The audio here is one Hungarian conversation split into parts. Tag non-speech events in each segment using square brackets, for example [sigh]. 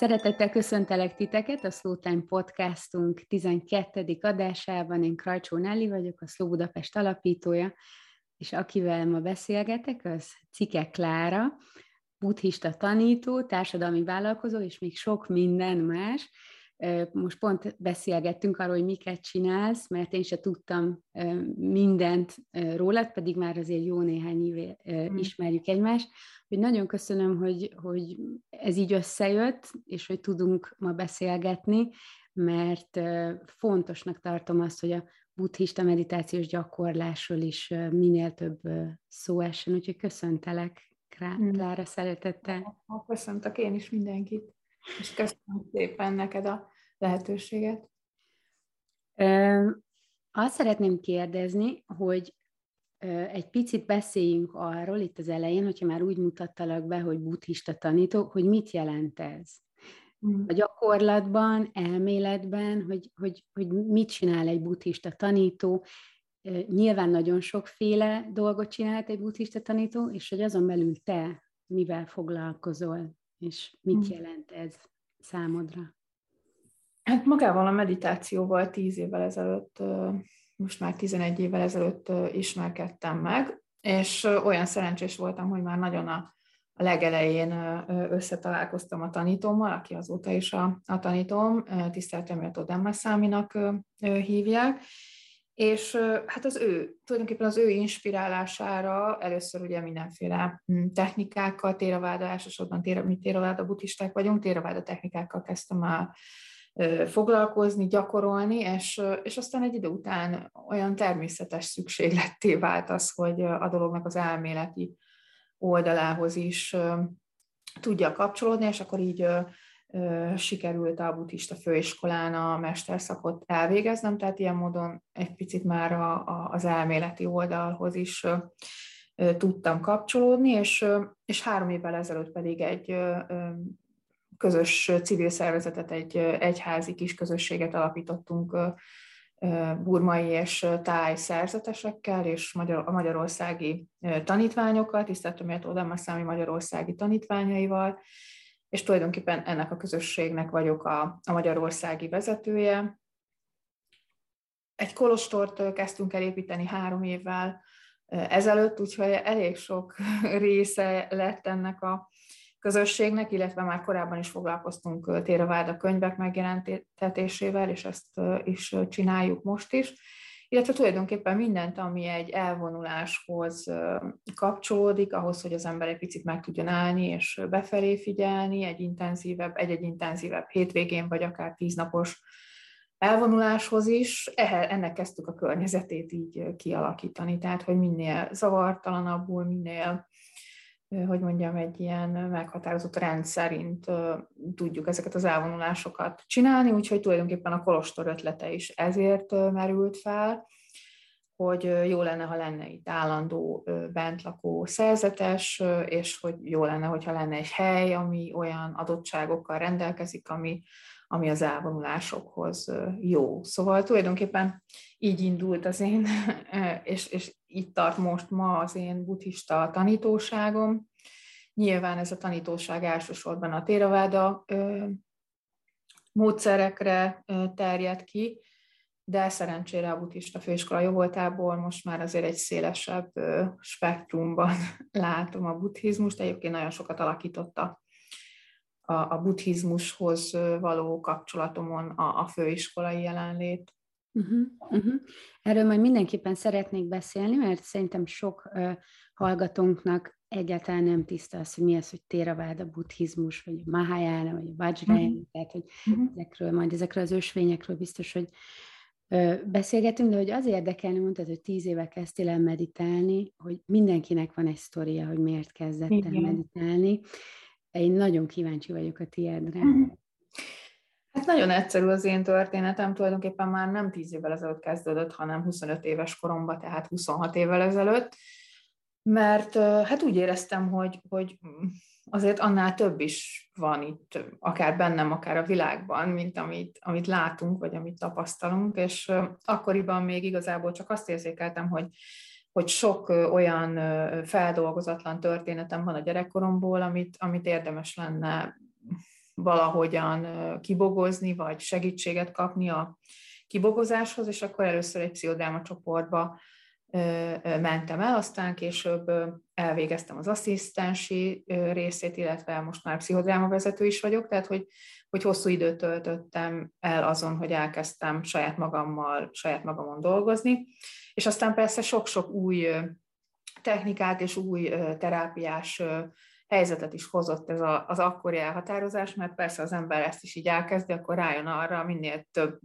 Szeretettel köszöntelek titeket a Slow Time podcastunk 12. adásában. Én Krajcsó Nelli vagyok, a Slow Budapest alapítója, és akivel ma beszélgetek, az Cike Klára, buddhista tanító, társadalmi vállalkozó, és még sok minden más. Most pont beszélgettünk arról, hogy miket csinálsz, mert én se tudtam mindent rólad, pedig már azért jó néhány éve hmm. ismerjük egymást. Hogy nagyon köszönöm, hogy, hogy ez így összejött, és hogy tudunk ma beszélgetni, mert fontosnak tartom azt, hogy a buddhista meditációs gyakorlásról is minél több szó essen, úgyhogy köszöntelek, hmm. Klára, szeretettel. Köszöntök én is mindenkit és köszönöm szépen neked a lehetőséget. Azt szeretném kérdezni, hogy egy picit beszéljünk arról itt az elején, hogyha már úgy mutattalak be, hogy buddhista tanító, hogy mit jelent ez? Mm. A gyakorlatban, elméletben, hogy, hogy, hogy mit csinál egy buddhista tanító, nyilván nagyon sokféle dolgot csinált egy buddhista tanító, és hogy azon belül te mivel foglalkozol, és mit mm. jelent ez számodra? Hát magával a meditációval tíz évvel ezelőtt, most már 11 évvel ezelőtt ismerkedtem meg, és olyan szerencsés voltam, hogy már nagyon a, a legelején összetalálkoztam a tanítómmal, aki azóta is a, a tanítóm, tiszteltem méltó Demmaszáminak hívják, és hát az ő, tulajdonképpen az ő inspirálására először ugye mindenféle hm, technikákkal, téraváda, elsősorban téra, mi téraváda buddhisták vagyunk, téraváda technikákkal kezdtem el foglalkozni, gyakorolni, és, és aztán egy idő után olyan természetes szükségletté vált az, hogy a dolognak az elméleti oldalához is tudja kapcsolódni, és akkor így sikerült a buddhista főiskolán a mesterszakot elvégeznem, tehát ilyen módon egy picit már a, a, az elméleti oldalhoz is tudtam kapcsolódni, és, és három évvel ezelőtt pedig egy közös civil szervezetet, egy egyházi kis közösséget alapítottunk burmai és táj szerzetesekkel, és magyar, a magyarországi tanítványokkal, tiszteltem méltó Damaszámi magyarországi tanítványaival, és tulajdonképpen ennek a közösségnek vagyok a, a magyarországi vezetője. Egy kolostort kezdtünk el építeni három évvel ezelőtt, úgyhogy elég sok [laughs] része lett ennek a közösségnek, illetve már korábban is foglalkoztunk Téraváda könyvek megjelentetésével, és ezt is csináljuk most is, illetve tulajdonképpen mindent, ami egy elvonuláshoz kapcsolódik, ahhoz, hogy az ember egy picit meg tudjon állni és befelé figyelni, egy intenzívebb, egy-egy intenzívebb hétvégén, vagy akár tíznapos elvonuláshoz is, ennek kezdtük a környezetét így kialakítani, tehát hogy minél zavartalanabbul, minél hogy mondjam, egy ilyen meghatározott rend szerint tudjuk ezeket az elvonulásokat csinálni, úgyhogy tulajdonképpen a kolostor ötlete is ezért merült fel, hogy jó lenne, ha lenne itt állandó bentlakó szerzetes, és hogy jó lenne, hogyha lenne egy hely, ami olyan adottságokkal rendelkezik, ami, ami az elvonulásokhoz jó. Szóval tulajdonképpen így indult az én, [laughs] és, és itt tart most ma az én buddhista tanítóságom. Nyilván ez a tanítóság elsősorban a téraváda módszerekre terjed ki, de szerencsére a buddhista főiskola jóvoltából most már azért egy szélesebb spektrumban [laughs] látom a buddhizmust. Egyébként nagyon sokat alakította a, a buddhizmushoz való kapcsolatomon a, a főiskolai jelenlét. Uh-huh, uh-huh. Erről majd mindenképpen szeretnék beszélni, mert szerintem sok uh, hallgatónknak egyáltalán nem tiszta az, hogy mi az, hogy Theravada buddhizmus, vagy a Mahayana, vagy a Vajrayana, uh-huh. tehát hogy uh-huh. ezekről, majd ezekről az ösvényekről biztos, hogy uh, beszélgetünk, de hogy az érdekelni, mondtad, hogy tíz éve kezdtél el meditálni, hogy mindenkinek van egy sztoria, hogy miért kezdett el meditálni. Én nagyon kíváncsi vagyok a tiédre. Uh-huh. Hát nagyon egyszerű az én történetem, tulajdonképpen már nem 10 évvel ezelőtt kezdődött, hanem 25 éves koromban, tehát 26 évvel ezelőtt, mert hát úgy éreztem, hogy, hogy azért annál több is van itt, akár bennem, akár a világban, mint amit, amit látunk, vagy amit tapasztalunk, és akkoriban még igazából csak azt érzékeltem, hogy, hogy sok olyan feldolgozatlan történetem van a gyerekkoromból, amit, amit érdemes lenne valahogyan kibogozni, vagy segítséget kapni a kibogozáshoz, és akkor először egy pszichodráma csoportba mentem el, aztán később elvégeztem az asszisztensi részét, illetve most már pszichodráma vezető is vagyok, tehát hogy, hogy hosszú időt töltöttem el azon, hogy elkezdtem saját magammal, saját magamon dolgozni, és aztán persze sok-sok új technikát és új terápiás helyzetet is hozott ez a, az akkori elhatározás, mert persze az ember ezt is így elkezdi, akkor rájön arra, minél több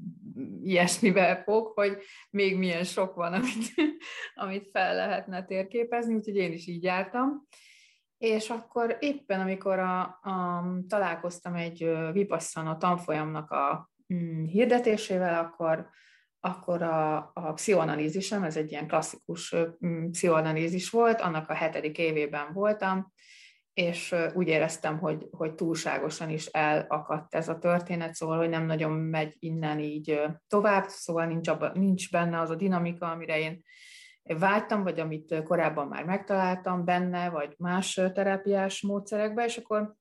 ilyesmivel fog, hogy még milyen sok van, amit, [laughs] amit fel lehetne térképezni, úgyhogy én is így jártam. És akkor éppen, amikor a, a, találkoztam egy Vipassana tanfolyamnak a mm, hirdetésével, akkor akkor a, a pszichoanalízisem, ez egy ilyen klasszikus mm, pszichoanalízis volt, annak a hetedik évében voltam, és úgy éreztem, hogy, hogy túlságosan is elakadt ez a történet, szóval, hogy nem nagyon megy innen így tovább, szóval nincs, abba, nincs benne az a dinamika, amire én vágytam, vagy amit korábban már megtaláltam benne, vagy más terápiás módszerekbe, és akkor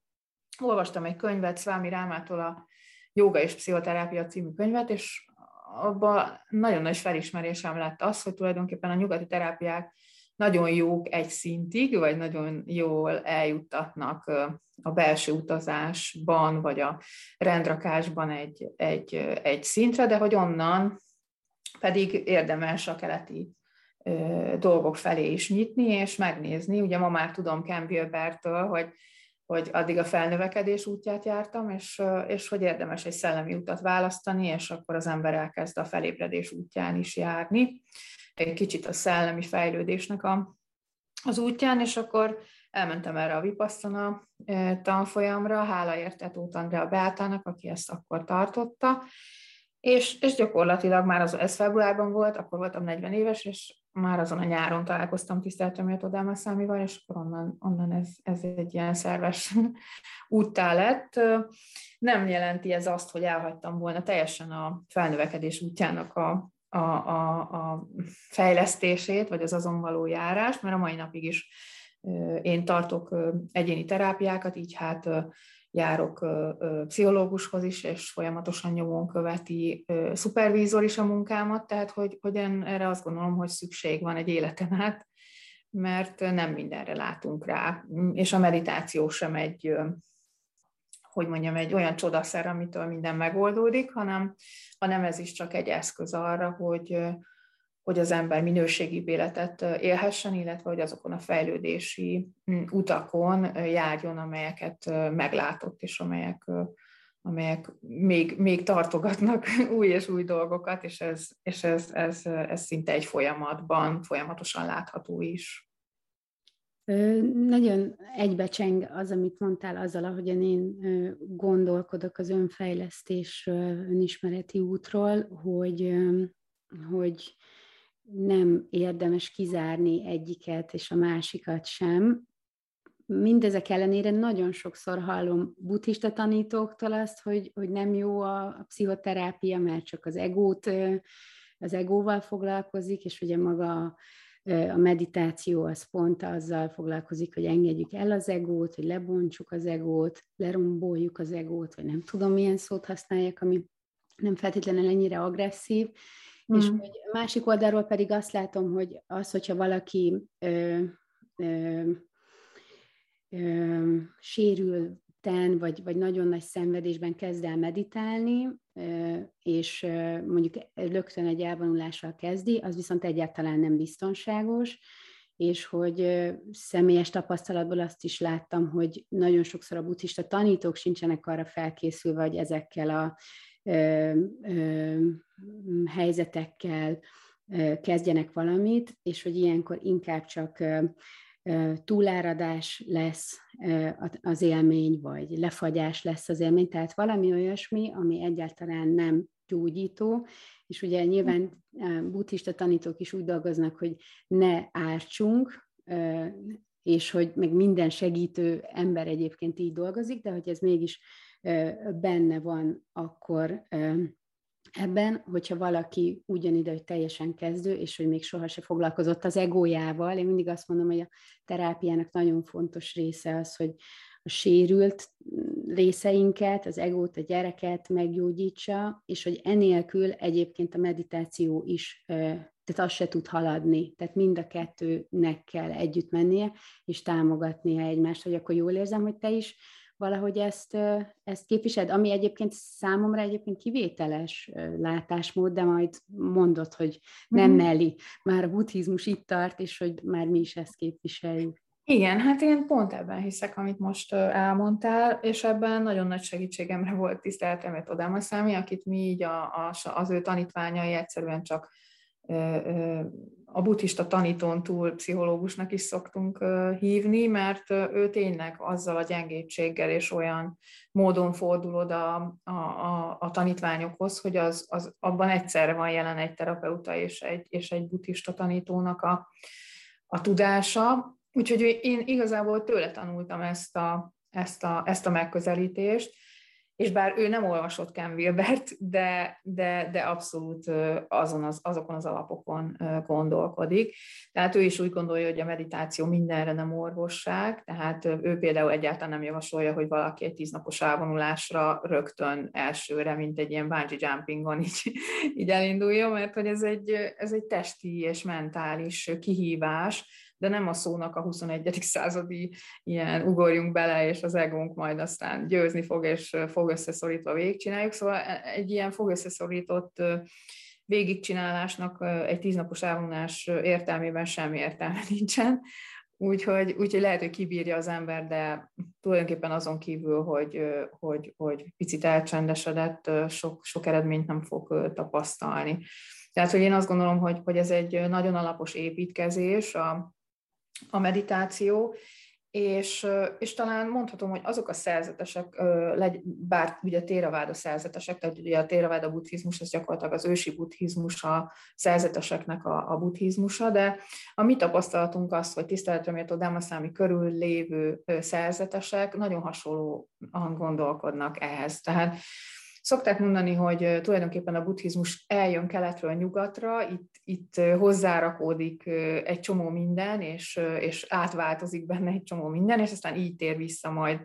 olvastam egy könyvet Szvámi Rámától a Joga és Pszichoterápia című könyvet, és abban nagyon nagy felismerésem lett az, hogy tulajdonképpen a nyugati terápiák nagyon jók egy szintig, vagy nagyon jól eljuttatnak a belső utazásban, vagy a rendrakásban egy, egy, egy szintre, de hogy onnan pedig érdemes a keleti dolgok felé is nyitni, és megnézni. Ugye ma már tudom Ken Wilbertől, hogy, hogy addig a felnövekedés útját jártam, és, és hogy érdemes egy szellemi utat választani, és akkor az ember elkezd a felébredés útján is járni egy kicsit a szellemi fejlődésnek a, az útján, és akkor elmentem erre a Vipassana tanfolyamra, hála érte Tóth Andrea Beátának, aki ezt akkor tartotta, és, és gyakorlatilag már az, ez februárban volt, akkor voltam 40 éves, és már azon a nyáron találkoztam tiszteltemért Odámaszámival, és akkor onnan, onnan ez, ez egy ilyen szerves [laughs] úttá lett. Nem jelenti ez azt, hogy elhagytam volna teljesen a felnövekedés útjának a, a, a, a fejlesztését, vagy az azon való járást, mert a mai napig is én tartok egyéni terápiákat, így hát járok pszichológushoz is, és folyamatosan nyomon követi szupervízor is a munkámat, tehát hogy, hogy erre azt gondolom, hogy szükség van egy életen át, mert nem mindenre látunk rá, és a meditáció sem egy hogy mondjam, egy olyan csodaszer, amitől minden megoldódik, hanem, hanem ez is csak egy eszköz arra, hogy, hogy az ember minőségi életet élhessen, illetve hogy azokon a fejlődési mm, utakon járjon, amelyeket meglátott, és amelyek, amelyek még, még tartogatnak [laughs] új és új dolgokat, és ez, és ez, ez, ez szinte egy folyamatban, folyamatosan látható is. Nagyon egybecseng az, amit mondtál azzal, ahogyan én gondolkodok az önfejlesztésről, önismereti útról, hogy, hogy nem érdemes kizárni egyiket és a másikat sem. Mindezek ellenére nagyon sokszor hallom buddhista tanítóktól azt, hogy, hogy nem jó a, a pszichoterápia, mert csak az egót, az egóval foglalkozik, és ugye maga a meditáció az pont azzal foglalkozik, hogy engedjük el az egót, hogy lebontsuk az egót, leromboljuk az egót, vagy nem tudom milyen szót használják, ami nem feltétlenül ennyire agresszív, mm. és hogy másik oldalról pedig azt látom, hogy az, hogyha valaki ö, ö, ö, sérül ten, vagy, vagy nagyon nagy szenvedésben kezd el meditálni, és mondjuk rögtön egy elvonulással kezdi, az viszont egyáltalán nem biztonságos, és hogy személyes tapasztalatból azt is láttam, hogy nagyon sokszor a buddhista tanítók sincsenek arra felkészülve, hogy ezekkel a ö, ö, helyzetekkel kezdjenek valamit, és hogy ilyenkor inkább csak túláradás lesz az élmény, vagy lefagyás lesz az élmény, tehát valami olyasmi, ami egyáltalán nem gyógyító, és ugye nyilván buddhista tanítók is úgy dolgoznak, hogy ne ártsunk, és hogy meg minden segítő ember egyébként így dolgozik, de hogy ez mégis benne van, akkor ebben, hogyha valaki ugyanide, hogy teljesen kezdő, és hogy még soha se foglalkozott az egójával, én mindig azt mondom, hogy a terápiának nagyon fontos része az, hogy a sérült részeinket, az egót, a gyereket meggyógyítsa, és hogy enélkül egyébként a meditáció is, tehát az se tud haladni. Tehát mind a kettőnek kell együtt mennie, és támogatnia egymást, hogy akkor jól érzem, hogy te is valahogy ezt, ezt képviseled, ami egyébként számomra egyébként kivételes látásmód, de majd mondod, hogy nem mm. Nelly, már a buddhizmus itt tart, és hogy már mi is ezt képviseljük. Igen, hát én pont ebben hiszek, amit most elmondtál, és ebben nagyon nagy segítségemre volt tiszteletem Odama Számi, akit mi így a, a, az ő tanítványai egyszerűen csak a buddhista tanítón túl pszichológusnak is szoktunk hívni, mert ő tényleg azzal a gyengétséggel és olyan módon fordul oda a, a, a tanítványokhoz, hogy az, az abban egyszerre van jelen egy terapeuta és egy, és egy buddhista tanítónak a, a tudása. Úgyhogy én igazából tőle tanultam ezt a, ezt a, ezt a megközelítést, és bár ő nem olvasott Ken Wilbert, de, de, de abszolút azon az, azokon az alapokon gondolkodik. Tehát ő is úgy gondolja, hogy a meditáció mindenre nem orvosság, tehát ő például egyáltalán nem javasolja, hogy valaki egy tíznapos elvonulásra rögtön elsőre, mint egy ilyen bungee jumpingon így, így elinduljon, mert hogy ez egy, ez egy testi és mentális kihívás, de nem a szónak a 21. századi ilyen ugorjunk bele, és az egónk majd aztán győzni fog, és fog összeszorítva végigcsináljuk. Szóval e, egy ilyen fog összeszorított végigcsinálásnak egy tíznapos elvonás értelmében semmi értelme [laughs] nincsen. Úgyhogy, úgyhogy lehet, hogy kibírja az ember, de tulajdonképpen azon kívül, hogy, hogy, hogy picit elcsendesedett, sok, sok eredményt nem fog tapasztalni. Tehát, hogy én azt gondolom, hogy, hogy ez egy nagyon alapos építkezés, a, a meditáció, és, és talán mondhatom, hogy azok a szerzetesek, bár ugye a szerzetesek, tehát ugye a téraváda buddhizmus, ez gyakorlatilag az ősi buddhizmus a szerzeteseknek a, a buddhizmusa, de a mi tapasztalatunk az, hogy tiszteletre méltó Damaszámi körül lévő szerzetesek nagyon hasonlóan gondolkodnak ehhez. Tehát Szokták mondani, hogy tulajdonképpen a buddhizmus eljön keletről nyugatra, itt, itt hozzárakódik egy csomó minden, és, és átváltozik benne egy csomó minden, és aztán így tér vissza majd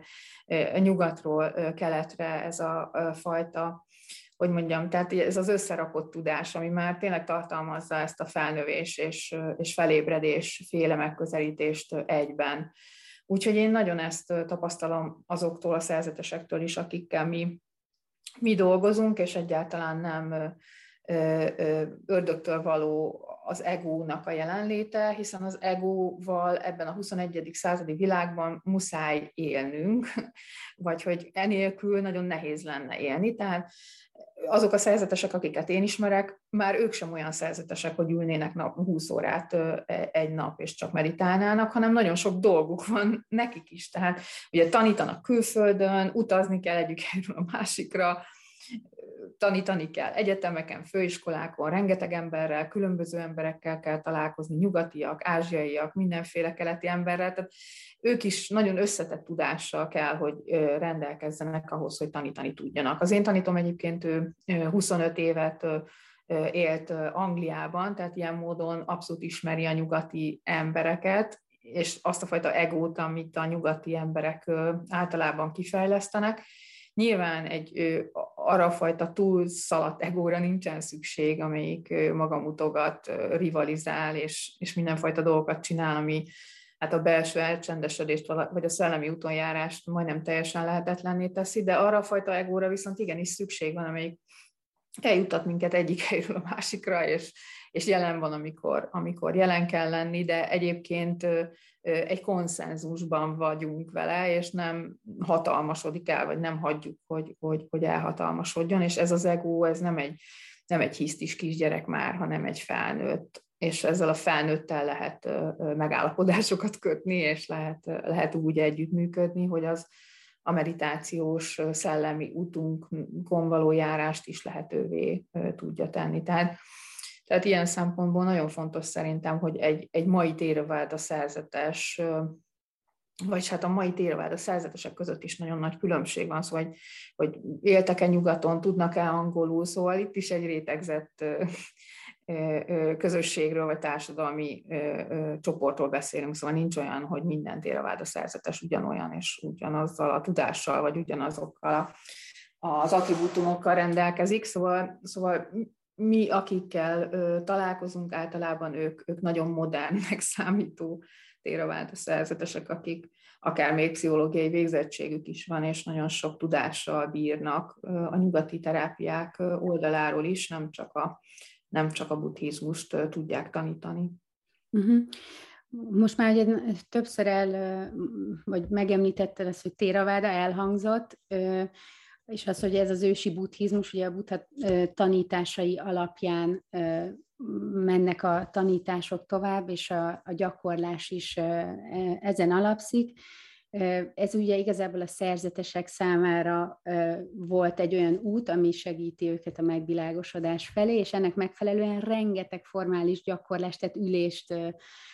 nyugatról keletre ez a fajta hogy mondjam, tehát ez az összerakott tudás, ami már tényleg tartalmazza ezt a felnövés és, és felébredés féle megközelítést egyben. Úgyhogy én nagyon ezt tapasztalom azoktól a szerzetesektől is, akikkel mi mi dolgozunk, és egyáltalán nem ördögtől való az egónak a jelenléte, hiszen az egóval ebben a 21. századi világban muszáj élnünk, [laughs] vagy hogy enélkül nagyon nehéz lenne élni. Tehát azok a szerzetesek, akiket én ismerek, már ők sem olyan szerzetesek, hogy ülnének nap 20 órát e, egy nap, és csak meditálnának, hanem nagyon sok dolguk van nekik is. Tehát ugye tanítanak külföldön, utazni kell egyik helyről a másikra, tanítani kell. Egyetemeken, főiskolákon, rengeteg emberrel, különböző emberekkel kell találkozni, nyugatiak, ázsiaiak, mindenféle keleti emberrel, tehát ők is nagyon összetett tudással kell, hogy rendelkezzenek ahhoz, hogy tanítani tudjanak. Az én tanítom egyébként ő 25 évet élt Angliában, tehát ilyen módon abszolút ismeri a nyugati embereket, és azt a fajta egót, amit a nyugati emberek általában kifejlesztenek, Nyilván egy arra a fajta túlszaladt egóra nincsen szükség, amelyik magamutogat, rivalizál, és, és mindenfajta dolgokat csinál, ami hát a belső elcsendesedést, vagy a szellemi útonjárást majdnem teljesen lehetetlenné teszi, de arra a fajta egóra viszont igenis szükség van, amelyik eljutat minket egyik helyről a másikra, és, és jelen van, amikor, amikor jelen kell lenni, de egyébként egy konszenzusban vagyunk vele, és nem hatalmasodik el, vagy nem hagyjuk, hogy, hogy, hogy elhatalmasodjon, és ez az ego, ez nem egy, nem egy hisztis kisgyerek már, hanem egy felnőtt, és ezzel a felnőttel lehet megállapodásokat kötni, és lehet, lehet úgy együttműködni, hogy az a meditációs szellemi útunkon való járást is lehetővé tudja tenni. Tehát tehát ilyen szempontból nagyon fontos szerintem, hogy egy, egy mai a szerzetes, vagy hát a mai a szerzetesek között is nagyon nagy különbség van, szóval, hogy, hogy éltek-e nyugaton, tudnak-e angolul, szóval itt is egy rétegzett közösségről vagy társadalmi csoportról beszélünk, szóval nincs olyan, hogy minden téraváda szerzetes ugyanolyan és ugyanazzal a tudással, vagy ugyanazokkal a, az attribútumokkal rendelkezik, szóval, szóval mi, akikkel találkozunk, általában ők, ők nagyon modernnek [laughs] számító téraváda szerzetesek, akik akár még pszichológiai végzettségük is van, és nagyon sok tudással bírnak a nyugati terápiák oldaláról is, nem csak a, nem csak a buddhizmust tudják tanítani. Uh-huh. Most már ugye többször el, vagy megemlítetted ezt, hogy Téraváda elhangzott, és az, hogy ez az ősi buddhizmus, ugye a buddha tanításai alapján mennek a tanítások tovább, és a, a gyakorlás is e, ezen alapszik. Ez ugye igazából a szerzetesek számára volt egy olyan út, ami segíti őket a megvilágosodás felé, és ennek megfelelően rengeteg formális gyakorlást, tehát ülést,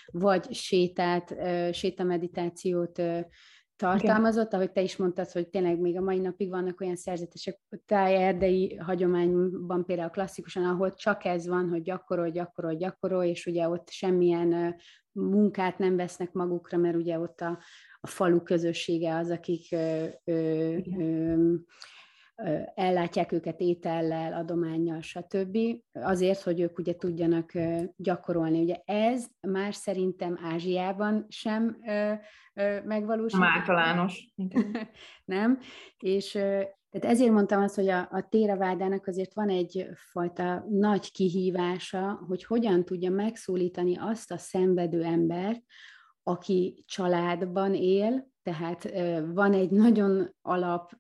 vagy sétát, sétameditációt tartalmazott, ahogy te is mondtad, hogy tényleg még a mai napig vannak olyan szerzetesek, tájerdei hagyományban például klasszikusan, ahol csak ez van, hogy gyakorol, gyakorol, gyakorol, és ugye ott semmilyen munkát nem vesznek magukra, mert ugye ott a, a falu közössége az, akik ö, ö, ö, ellátják őket étellel, adományjal, stb. Azért, hogy ők ugye tudjanak gyakorolni. Ugye ez már szerintem Ázsiában sem megvalósul. Általános. [laughs] Nem? És tehát ezért mondtam azt, hogy a, a téravádának azért van egyfajta nagy kihívása, hogy hogyan tudja megszólítani azt a szenvedő embert, aki családban él, tehát van egy nagyon alap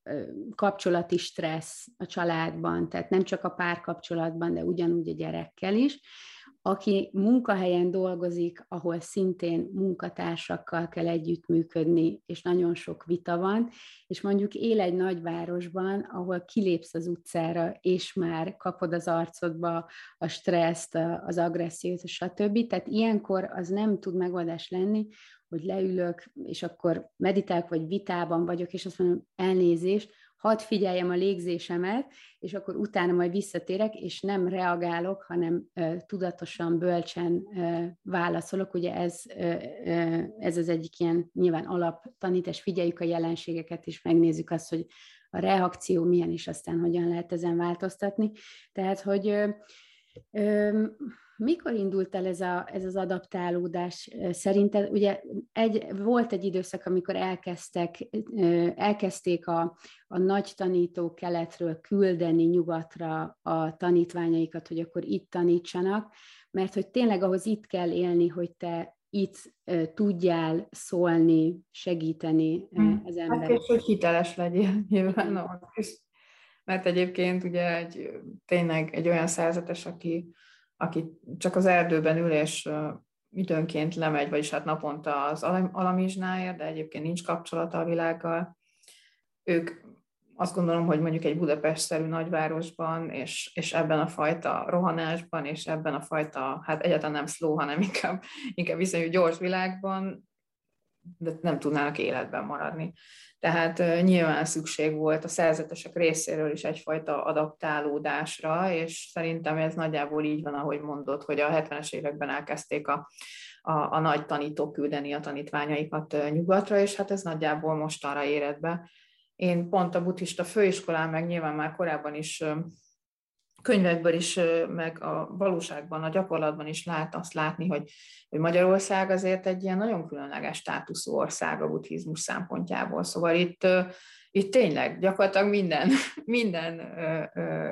kapcsolati stressz a családban, tehát nem csak a párkapcsolatban, de ugyanúgy a gyerekkel is, aki munkahelyen dolgozik, ahol szintén munkatársakkal kell együttműködni, és nagyon sok vita van, és mondjuk él egy nagyvárosban, ahol kilépsz az utcára, és már kapod az arcodba a stresszt, az agressziót, stb. Tehát ilyenkor az nem tud megoldás lenni, hogy leülök, és akkor meditálok, vagy vitában vagyok, és azt mondom, elnézést, hadd figyeljem a légzésemet, és akkor utána majd visszatérek, és nem reagálok, hanem tudatosan, bölcsen válaszolok. Ugye ez, ez az egyik ilyen nyilván alaptanítás, figyeljük a jelenségeket, és megnézzük azt, hogy a reakció milyen, és aztán hogyan lehet ezen változtatni. Tehát, hogy mikor indult el ez, a, ez az adaptálódás szerinted? Ugye egy, volt egy időszak, amikor elkezdtek, elkezdték a, a nagy tanítók keletről küldeni nyugatra a tanítványaikat, hogy akkor itt tanítsanak, mert hogy tényleg ahhoz itt kell élni, hogy te itt tudjál szólni, segíteni hmm. az emberek. Hát és hogy hiteles legyél [laughs] nyilván. Mert egyébként ugye egy, tényleg egy olyan szerzetes, aki aki csak az erdőben ül, és időnként lemegy, vagyis hát naponta az alamizsnáért, de egyébként nincs kapcsolata a világgal. Ők azt gondolom, hogy mondjuk egy Budapest-szerű nagyvárosban, és, és ebben a fajta rohanásban, és ebben a fajta, hát egyáltalán nem slow, hanem inkább, inkább viszonylag gyors világban, de nem tudnának életben maradni. Tehát nyilván szükség volt a szerzetesek részéről is egyfajta adaptálódásra, és szerintem ez nagyjából így van, ahogy mondod, hogy a 70-es években elkezdték a, a, a nagy tanítók küldeni a tanítványaikat nyugatra, és hát ez nagyjából mostanra éred be. Én pont a buddhista főiskolán, meg nyilván már korábban is könyvekből is, meg a valóságban, a gyakorlatban is lehet azt látni, hogy, hogy Magyarország azért egy ilyen nagyon különleges státuszú ország a buddhizmus szempontjából. Szóval itt, itt tényleg gyakorlatilag minden, [laughs] minden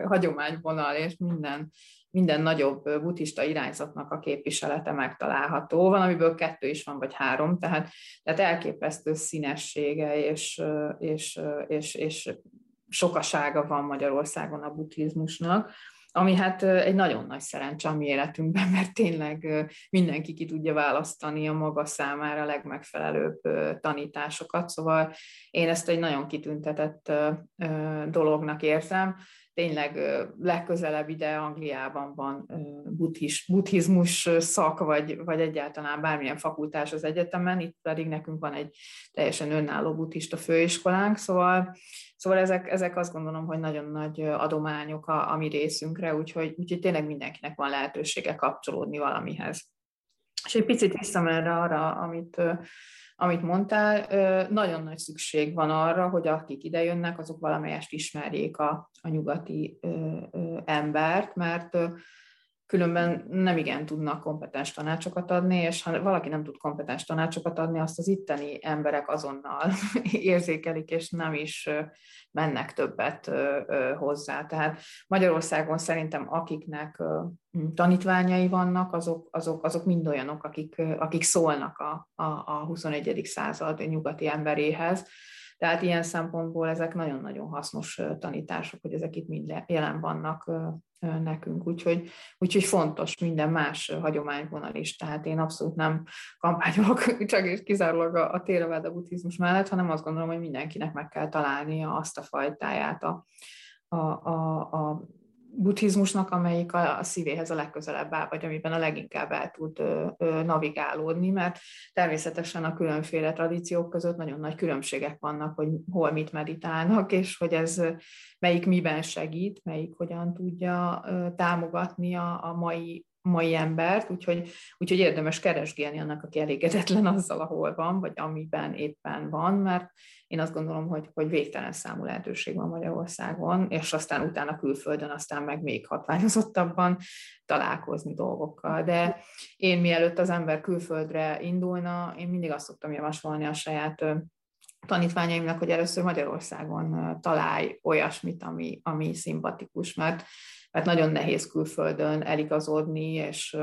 hagyományvonal és minden, minden nagyobb buddhista irányzatnak a képviselete megtalálható. Van, amiből kettő is van, vagy három, tehát, tehát elképesztő színessége és, és, és, és sokasága van Magyarországon a buddhizmusnak, ami hát egy nagyon nagy szerencse a mi életünkben, mert tényleg mindenki ki tudja választani a maga számára a legmegfelelőbb tanításokat, szóval én ezt egy nagyon kitüntetett dolognak érzem. Tényleg legközelebb ide Angliában van buddhis, buddhizmus szak, vagy, vagy egyáltalán bármilyen fakultás az egyetemen, itt pedig nekünk van egy teljesen önálló buddhista főiskolánk, szóval, szóval ezek, ezek azt gondolom, hogy nagyon nagy adományok a, a mi részünkre, úgyhogy, úgyhogy tényleg mindenkinek van lehetősége kapcsolódni valamihez. És egy picit visszamenve arra, amit amit mondtál, nagyon nagy szükség van arra, hogy akik idejönnek, azok valamelyest ismerjék a, a nyugati embert, mert különben nem igen tudnak kompetens tanácsokat adni, és ha valaki nem tud kompetens tanácsokat adni, azt az itteni emberek azonnal [laughs] érzékelik, és nem is mennek többet hozzá. Tehát Magyarországon szerintem akiknek tanítványai vannak, azok, azok, azok mind olyanok, akik, akik szólnak a, a, a 21. század nyugati emberéhez, tehát ilyen szempontból ezek nagyon-nagyon hasznos tanítások, hogy ezek itt mind jelen vannak nekünk. Úgyhogy, úgyhogy fontos minden más hagyományvonal is. Tehát én abszolút nem kampányolok [laughs] csak és kizárólag a, a Theravada buddhizmus mellett, hanem azt gondolom, hogy mindenkinek meg kell találnia azt a fajtáját a, a, a, a buddhizmusnak, amelyik a, a szívéhez a legközelebb áll, vagy amiben a leginkább el tud ö, ö, navigálódni, mert természetesen a különféle tradíciók között nagyon nagy különbségek vannak, hogy hol mit meditálnak, és hogy ez melyik miben segít, melyik hogyan tudja ö, támogatni a, a mai mai embert, úgyhogy, úgyhogy érdemes keresgélni annak, aki elégedetlen azzal, ahol van, vagy amiben éppen van, mert én azt gondolom, hogy, hogy végtelen számú lehetőség van Magyarországon, és aztán utána külföldön, aztán meg még hatványozottabban találkozni dolgokkal. De én mielőtt az ember külföldre indulna, én mindig azt szoktam javasolni a saját tanítványaimnak, hogy először Magyarországon találj olyasmit, ami, ami szimpatikus, mert, mert nagyon nehéz külföldön eligazodni, és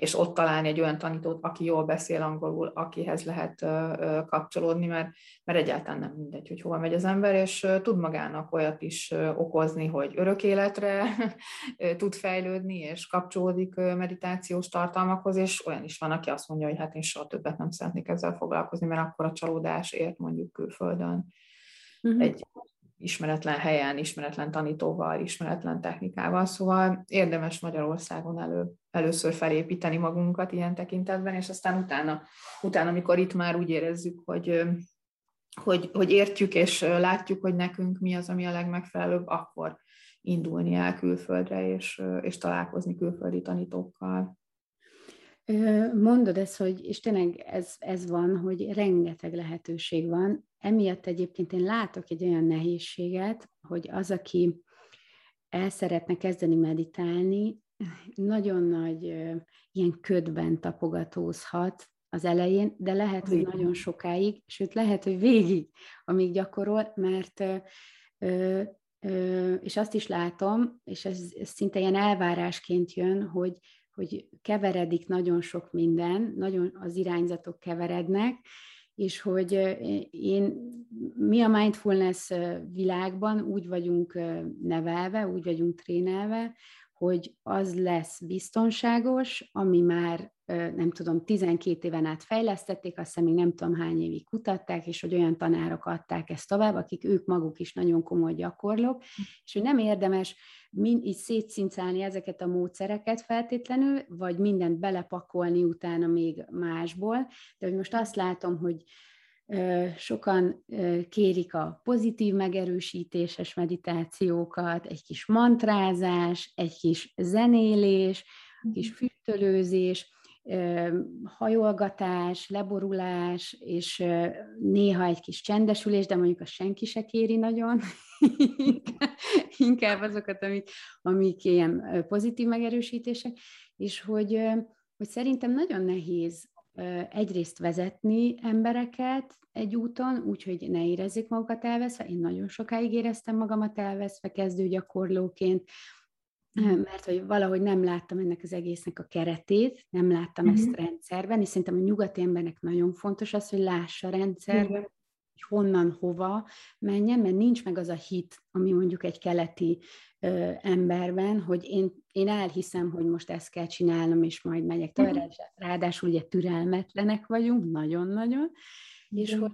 és ott találni egy olyan tanítót, aki jól beszél angolul, akihez lehet kapcsolódni, mert, mert egyáltalán nem mindegy, hogy hol megy az ember, és tud magának olyat is okozni, hogy örök életre [laughs] tud fejlődni, és kapcsolódik meditációs tartalmakhoz, és olyan is van, aki azt mondja, hogy hát én soha többet nem szeretnék ezzel foglalkozni, mert akkor a csalódás ért mondjuk külföldön. Uh-huh. Egy ismeretlen helyen, ismeretlen tanítóval, ismeretlen technikával, szóval érdemes Magyarországon elő, először felépíteni magunkat ilyen tekintetben, és aztán utána, utána amikor itt már úgy érezzük, hogy, hogy, hogy értjük és látjuk, hogy nekünk mi az, ami a legmegfelelőbb, akkor indulni el külföldre, és, és találkozni külföldi tanítókkal. Mondod ezt, hogy, és tényleg ez, ez van, hogy rengeteg lehetőség van. Emiatt egyébként én látok egy olyan nehézséget, hogy az, aki el szeretne kezdeni meditálni, nagyon nagy ilyen ködben tapogatózhat az elején, de lehet, hogy nagyon sokáig, sőt lehet, hogy végig, amíg gyakorol, mert és azt is látom, és ez, ez szinte ilyen elvárásként jön, hogy hogy keveredik nagyon sok minden, nagyon az irányzatok keverednek, és hogy én, mi a mindfulness világban úgy vagyunk nevelve, úgy vagyunk trénelve, hogy az lesz biztonságos, ami már nem tudom, 12 éven át fejlesztették, azt hiszem még nem tudom hány évig kutatták, és hogy olyan tanárok adták ezt tovább, akik ők maguk is nagyon komoly gyakorlók, és hogy nem érdemes mind, így szétszincálni ezeket a módszereket feltétlenül, vagy mindent belepakolni utána még másból, de hogy most azt látom, hogy sokan kérik a pozitív megerősítéses meditációkat, egy kis mantrázás, egy kis zenélés, kis mhm. füstölőzés, hajolgatás, leborulás, és néha egy kis csendesülés, de mondjuk a senki se kéri nagyon, [laughs] inkább azokat, amik, amik ilyen pozitív megerősítések, és hogy, hogy szerintem nagyon nehéz egyrészt vezetni embereket egy úton, úgyhogy ne érezzék magukat elveszve. Én nagyon sokáig éreztem magamat elveszve kezdőgyakorlóként, mert hogy valahogy nem láttam ennek az egésznek a keretét, nem láttam uh-huh. ezt rendszerben, és szerintem a nyugati embernek nagyon fontos az, hogy lássa rendszerben, uh-huh. hogy honnan, hova menjen, mert nincs meg az a hit, ami mondjuk egy keleti ö, emberben, hogy én, én elhiszem, hogy most ezt kell csinálnom, és majd megyek Uh-huh. Ráadásul ugye türelmetlenek vagyunk, nagyon-nagyon, és hogy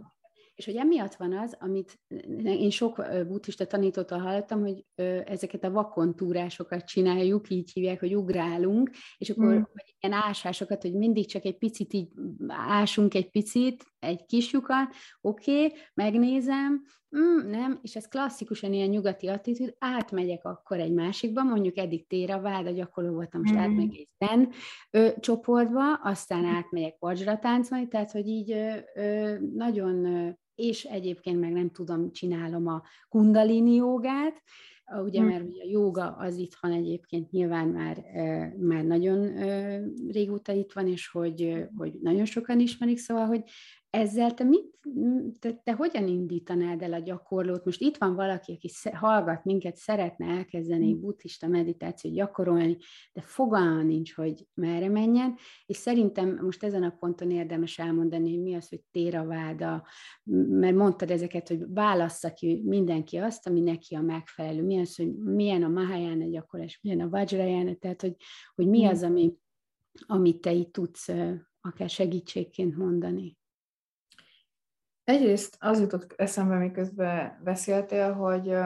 És hogy emiatt van az, amit én sok buddhista tanítótól hallottam, hogy ezeket a vakontúrásokat csináljuk, így hívják, hogy ugrálunk, és akkor mm. hogy ilyen ásásokat, hogy mindig csak egy picit így ásunk egy picit, egy kis lyukat, oké, okay, megnézem, mm, nem, és ez klasszikusan ilyen nyugati attitűd, átmegyek akkor egy másikba, mondjuk eddig téra váda gyakorló voltam, most mm. átmegyek egy zen ö, csoportba, aztán átmegyek vajra táncolni, tehát hogy így ö, ö, nagyon, ö, és egyébként meg nem tudom, csinálom a kundalini jogát, ugye, hmm. mert ugye a joga az itthon egyébként nyilván már, már nagyon régóta itt van, és hogy, hogy nagyon sokan ismerik, szóval, hogy ezzel te mit, te, te hogyan indítanád el a gyakorlót? Most itt van valaki, aki hallgat minket, szeretne elkezdeni egy buddhista meditációt gyakorolni, de fogalma nincs, hogy merre menjen, és szerintem most ezen a ponton érdemes elmondani, hogy mi az, hogy téraváda, mert mondtad ezeket, hogy válassza ki mindenki azt, ami neki a megfelelő, mi az, hogy milyen a Mahayana gyakorlás, milyen a Vajrayana, tehát hogy, hogy mi az, ami, amit te itt tudsz akár segítségként mondani. Egyrészt az jutott eszembe, miközben beszéltél, hogy,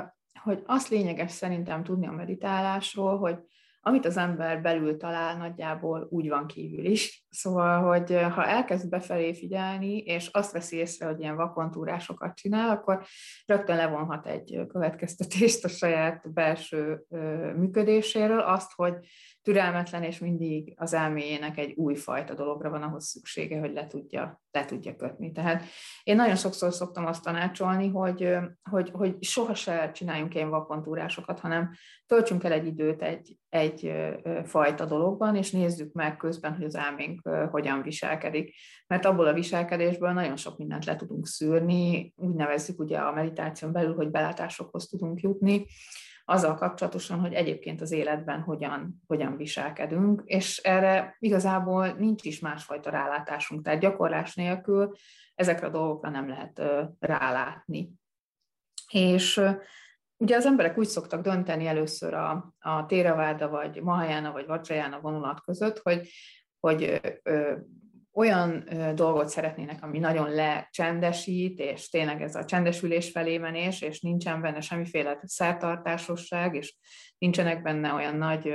hogy azt lényeges szerintem tudni a meditálásról, hogy amit az ember belül talál, nagyjából úgy van kívül is. Szóval, hogy ha elkezd befelé figyelni, és azt veszi észre, hogy ilyen vakontúrásokat csinál, akkor rögtön levonhat egy következtetést a saját belső működéséről, azt, hogy türelmetlen, és mindig az elméjének egy újfajta dologra van ahhoz szüksége, hogy le tudja, le tudja kötni. Tehát én nagyon sokszor szoktam azt tanácsolni, hogy, hogy, hogy soha se csináljunk ilyen vakontúrásokat, hanem töltsünk el egy időt egy, egy fajta dologban, és nézzük meg közben, hogy az elménk hogyan viselkedik. Mert abból a viselkedésből nagyon sok mindent le tudunk szűrni, úgy nevezzük ugye a meditáción belül, hogy belátásokhoz tudunk jutni, azzal kapcsolatosan, hogy egyébként az életben hogyan, hogyan viselkedünk, és erre igazából nincs is másfajta rálátásunk, tehát gyakorlás nélkül ezekre a dolgokra nem lehet rálátni. És ugye az emberek úgy szoktak dönteni először a, a téraváda, vagy mahajána, vagy vajrayana vonulat között, hogy, hogy olyan dolgot szeretnének, ami nagyon lecsendesít, és tényleg ez a csendesülés felé menés, és nincsen benne semmiféle szertartásosság, és nincsenek benne olyan nagy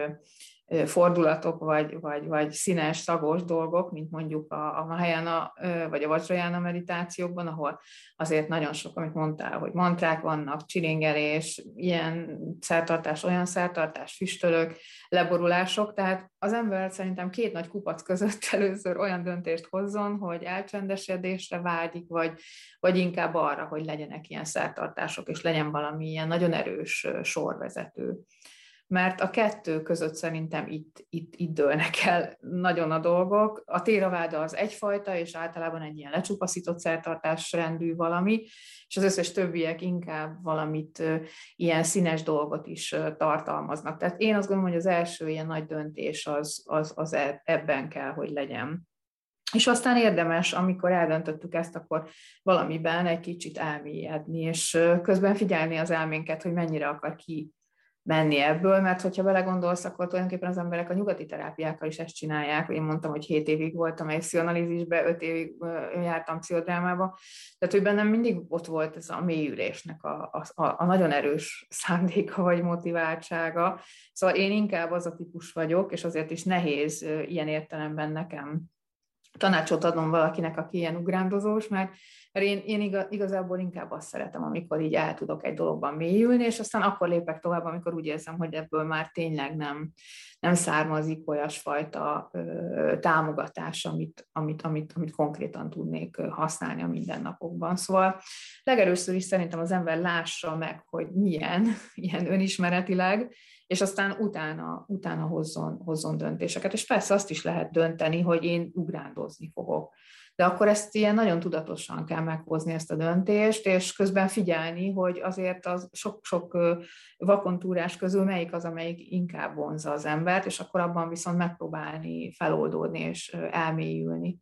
fordulatok, vagy, vagy, vagy színes, szagos dolgok, mint mondjuk a, a Mahayana vagy a Vajrayana meditációkban, ahol azért nagyon sok, amit mondtál, hogy mantrák vannak, csilingelés, ilyen szertartás, olyan szertartás, füstölök, leborulások, tehát az ember szerintem két nagy kupac között [laughs] először olyan döntést hozzon, hogy elcsendesedésre vágyik, vagy, vagy inkább arra, hogy legyenek ilyen szertartások, és legyen valami ilyen nagyon erős sorvezető mert a kettő között szerintem itt, itt, itt dőlnek el nagyon a dolgok. A téraváda az egyfajta, és általában egy ilyen lecsupaszított szertartás rendű valami, és az összes többiek inkább valamit ilyen színes dolgot is tartalmaznak. Tehát én azt gondolom, hogy az első ilyen nagy döntés az, az, az e, ebben kell, hogy legyen. És aztán érdemes, amikor eldöntöttük ezt, akkor valamiben egy kicsit elmélyedni, és közben figyelni az elménket, hogy mennyire akar ki menni ebből, mert hogyha belegondolsz, akkor tulajdonképpen az emberek a nyugati terápiákkal is ezt csinálják. Én mondtam, hogy 7 évig voltam egy pszichoanalízisbe, 5 évig jártam pszichodrámába, tehát hogy bennem mindig ott volt ez a mélyülésnek a, a, a nagyon erős szándéka vagy motiváltsága. Szóval én inkább az a típus vagyok, és azért is nehéz ilyen értelemben nekem tanácsot adom valakinek, aki ilyen ugrándozós, mert, mert én, én igazából inkább azt szeretem, amikor így el tudok egy dologban mélyülni, és aztán akkor lépek tovább, amikor úgy érzem, hogy ebből már tényleg nem, nem származik olyasfajta ö, támogatás, amit, amit, amit, amit konkrétan tudnék használni a mindennapokban. Szóval legelőször is szerintem az ember lássa meg, hogy milyen, [laughs] ilyen önismeretileg, és aztán utána, utána hozzon, hozzon döntéseket. És persze azt is lehet dönteni, hogy én ugrándozni fogok. De akkor ezt ilyen nagyon tudatosan kell meghozni ezt a döntést, és közben figyelni, hogy azért az sok-sok vakontúrás közül melyik az, amelyik inkább vonza az embert, és akkor abban viszont megpróbálni feloldódni és elmélyülni.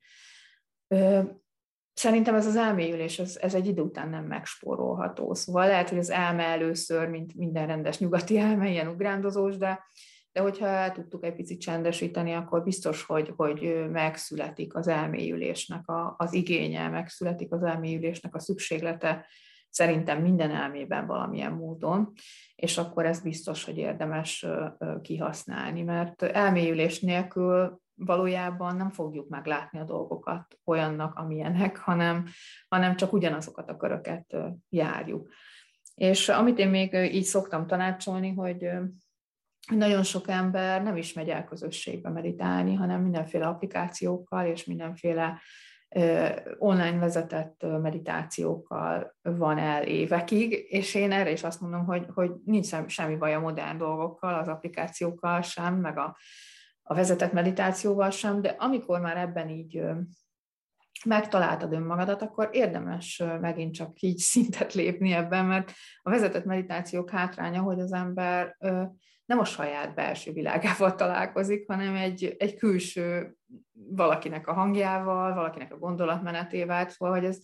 Szerintem ez az elmélyülés, ez, ez egy idő után nem megspórolható. Szóval lehet, hogy az elme először, mint minden rendes nyugati elme, ilyen ugrándozós, de de hogyha el tudtuk egy picit csendesíteni, akkor biztos, hogy, hogy megszületik az elmélyülésnek a, az igénye, megszületik az elmélyülésnek a szükséglete, szerintem minden elmében valamilyen módon, és akkor ez biztos, hogy érdemes kihasználni, mert elmélyülés nélkül valójában nem fogjuk meglátni a dolgokat olyannak, amilyenek, hanem, hanem csak ugyanazokat a köröket járjuk. És amit én még így szoktam tanácsolni, hogy nagyon sok ember nem is megy el közösségbe meditálni, hanem mindenféle applikációkkal és mindenféle online vezetett meditációkkal van el évekig, és én erre is azt mondom, hogy, hogy nincs semmi baj a modern dolgokkal, az applikációkkal sem, meg a, a vezetett meditációval sem, de amikor már ebben így megtaláltad önmagadat, akkor érdemes megint csak így [laughs] szintet lépni ebben, mert a vezetett meditációk hátránya, hogy az ember nem a saját belső világával [laughs] találkozik, hanem egy, egy külső valakinek a hangjával, valakinek a gondolatmenetével, szóval, hogy ez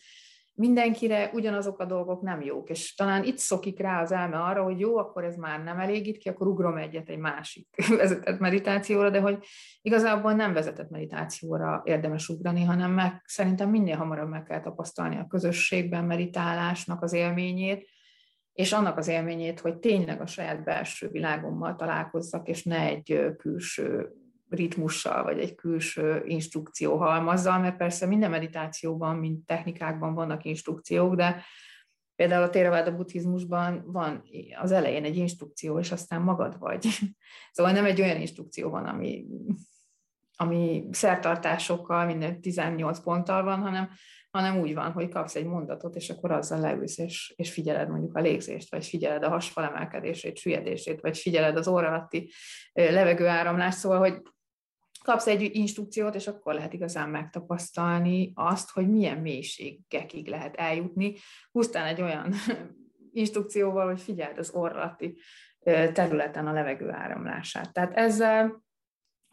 mindenkire ugyanazok a dolgok nem jók, és talán itt szokik rá az elme arra, hogy jó, akkor ez már nem elégít ki, akkor ugrom egyet egy másik [laughs] vezetett meditációra, de hogy igazából nem vezetett meditációra érdemes ugrani, hanem meg szerintem minél hamarabb meg kell tapasztalni a közösségben meditálásnak az élményét, és annak az élményét, hogy tényleg a saját belső világommal találkozzak, és ne egy külső ritmussal, vagy egy külső instrukció halmazzal, mert persze minden meditációban, mint technikákban vannak instrukciók, de például a Theravada buddhizmusban van az elején egy instrukció, és aztán magad vagy. [laughs] Szóval nem egy olyan instrukció van, ami, ami szertartásokkal, minden 18 ponttal van, hanem hanem úgy van, hogy kapsz egy mondatot, és akkor azzal leülsz, és, és figyeled mondjuk a légzést, vagy figyeled a hasfal emelkedését, süllyedését, vagy figyeled az óra alatti levegőáramlást, szóval, hogy kapsz egy instrukciót, és akkor lehet igazán megtapasztalni azt, hogy milyen mélységekig lehet eljutni, pusztán egy olyan [laughs] instrukcióval, hogy figyeld az orrati területen a levegő áramlását. Tehát ezzel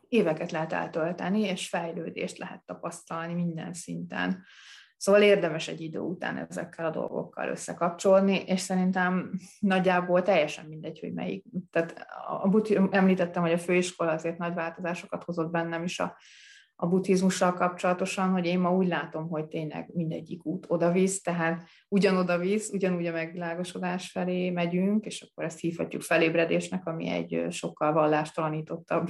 éveket lehet eltölteni, és fejlődést lehet tapasztalni minden szinten. Szóval érdemes egy idő után ezekkel a dolgokkal összekapcsolni, és szerintem nagyjából teljesen mindegy, hogy melyik. Tehát a buti, említettem, hogy a főiskola azért nagy változásokat hozott bennem is a, a buddhizmussal kapcsolatosan, hogy én ma úgy látom, hogy tényleg mindegyik út oda visz, tehát ugyanoda visz, ugyanúgy a megvilágosodás felé megyünk, és akkor ezt hívhatjuk felébredésnek, ami egy sokkal vallástalanítottabb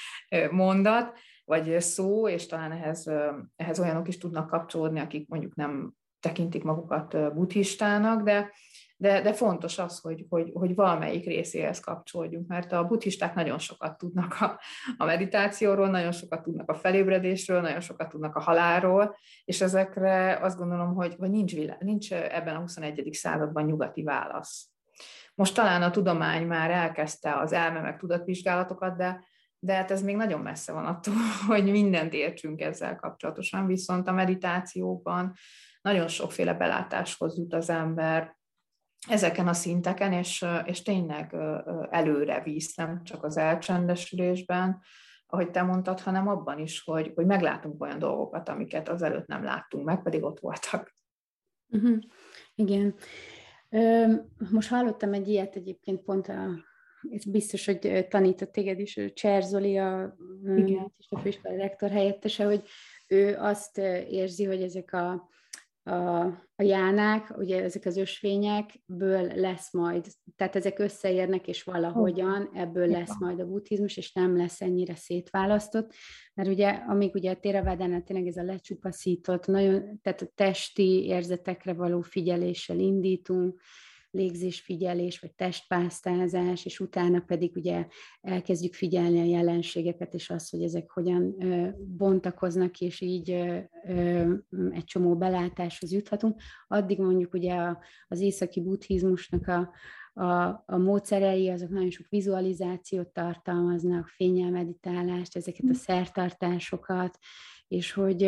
[laughs] mondat, vagy szó, és talán ehhez, ehhez olyanok is tudnak kapcsolódni, akik mondjuk nem tekintik magukat buddhistának, de, de, de fontos az, hogy, hogy, hogy valamelyik részéhez kapcsolódjunk, mert a buddhisták nagyon sokat tudnak a, a meditációról, nagyon sokat tudnak a felébredésről, nagyon sokat tudnak a halálról, és ezekre azt gondolom, hogy, hogy nincs, világ, nincs ebben a 21. században nyugati válasz. Most talán a tudomány már elkezdte az elme meg tudatvizsgálatokat, de de hát ez még nagyon messze van attól, [laughs] hogy mindent értsünk ezzel kapcsolatosan, viszont a meditációban nagyon sokféle belátáshoz jut az ember ezeken a szinteken, és, és tényleg előre visz, nem csak az elcsendesülésben, ahogy te mondtad, hanem abban is, hogy, hogy meglátunk olyan dolgokat, amiket azelőtt nem láttunk meg, pedig ott voltak. Uh-huh. Igen. Most hallottam egy ilyet egyébként pont a ez biztos, hogy tanított téged is, Cserzoli, a, a főiskola rektor helyettese, hogy ő azt érzi, hogy ezek a, a, a jánák, ugye ezek az ösvényekből lesz majd, tehát ezek összeérnek, és valahogyan ebből lesz majd a buddhizmus, és nem lesz ennyire szétválasztott, mert ugye, amíg ugye a téravádánál tényleg ez a lecsupaszított, nagyon, tehát a testi érzetekre való figyeléssel indítunk, légzésfigyelés, vagy testpásztázás, és utána pedig ugye elkezdjük figyelni a jelenségeket, és azt, hogy ezek hogyan bontakoznak, és így egy csomó belátáshoz juthatunk. Addig mondjuk ugye az északi buddhizmusnak a, a, a módszerei, azok nagyon sok vizualizációt tartalmaznak, fényelmeditálást, ezeket a hm. szertartásokat, és hogy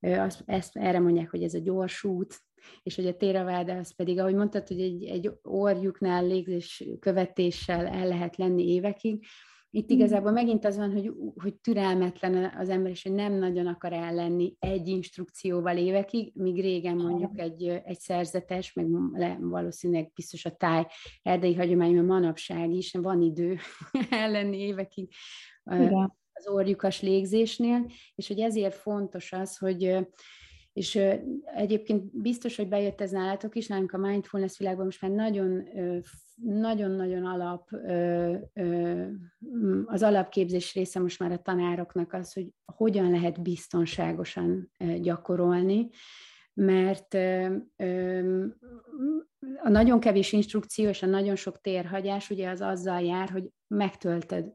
azt, ezt, erre mondják, hogy ez a gyors út, és hogy a téraváda az pedig, ahogy mondtad, hogy egy, egy orjuknál légzés követéssel el lehet lenni évekig, itt igazából megint az van, hogy, hogy türelmetlen az ember, és hogy nem nagyon akar ellenni egy instrukcióval évekig, míg régen mondjuk egy, egy szerzetes, meg le, valószínűleg biztos a táj erdei hagyomány, mert manapság is van idő [laughs] ellenni évekig Igen. az orjukas légzésnél, és hogy ezért fontos az, hogy és egyébként biztos, hogy bejött ez nálatok is, nálunk a mindfulness világban most már nagyon nagyon-nagyon alap, az alapképzés része most már a tanároknak az, hogy hogyan lehet biztonságosan gyakorolni, mert a nagyon kevés instrukció és a nagyon sok térhagyás ugye az azzal jár, hogy megtölted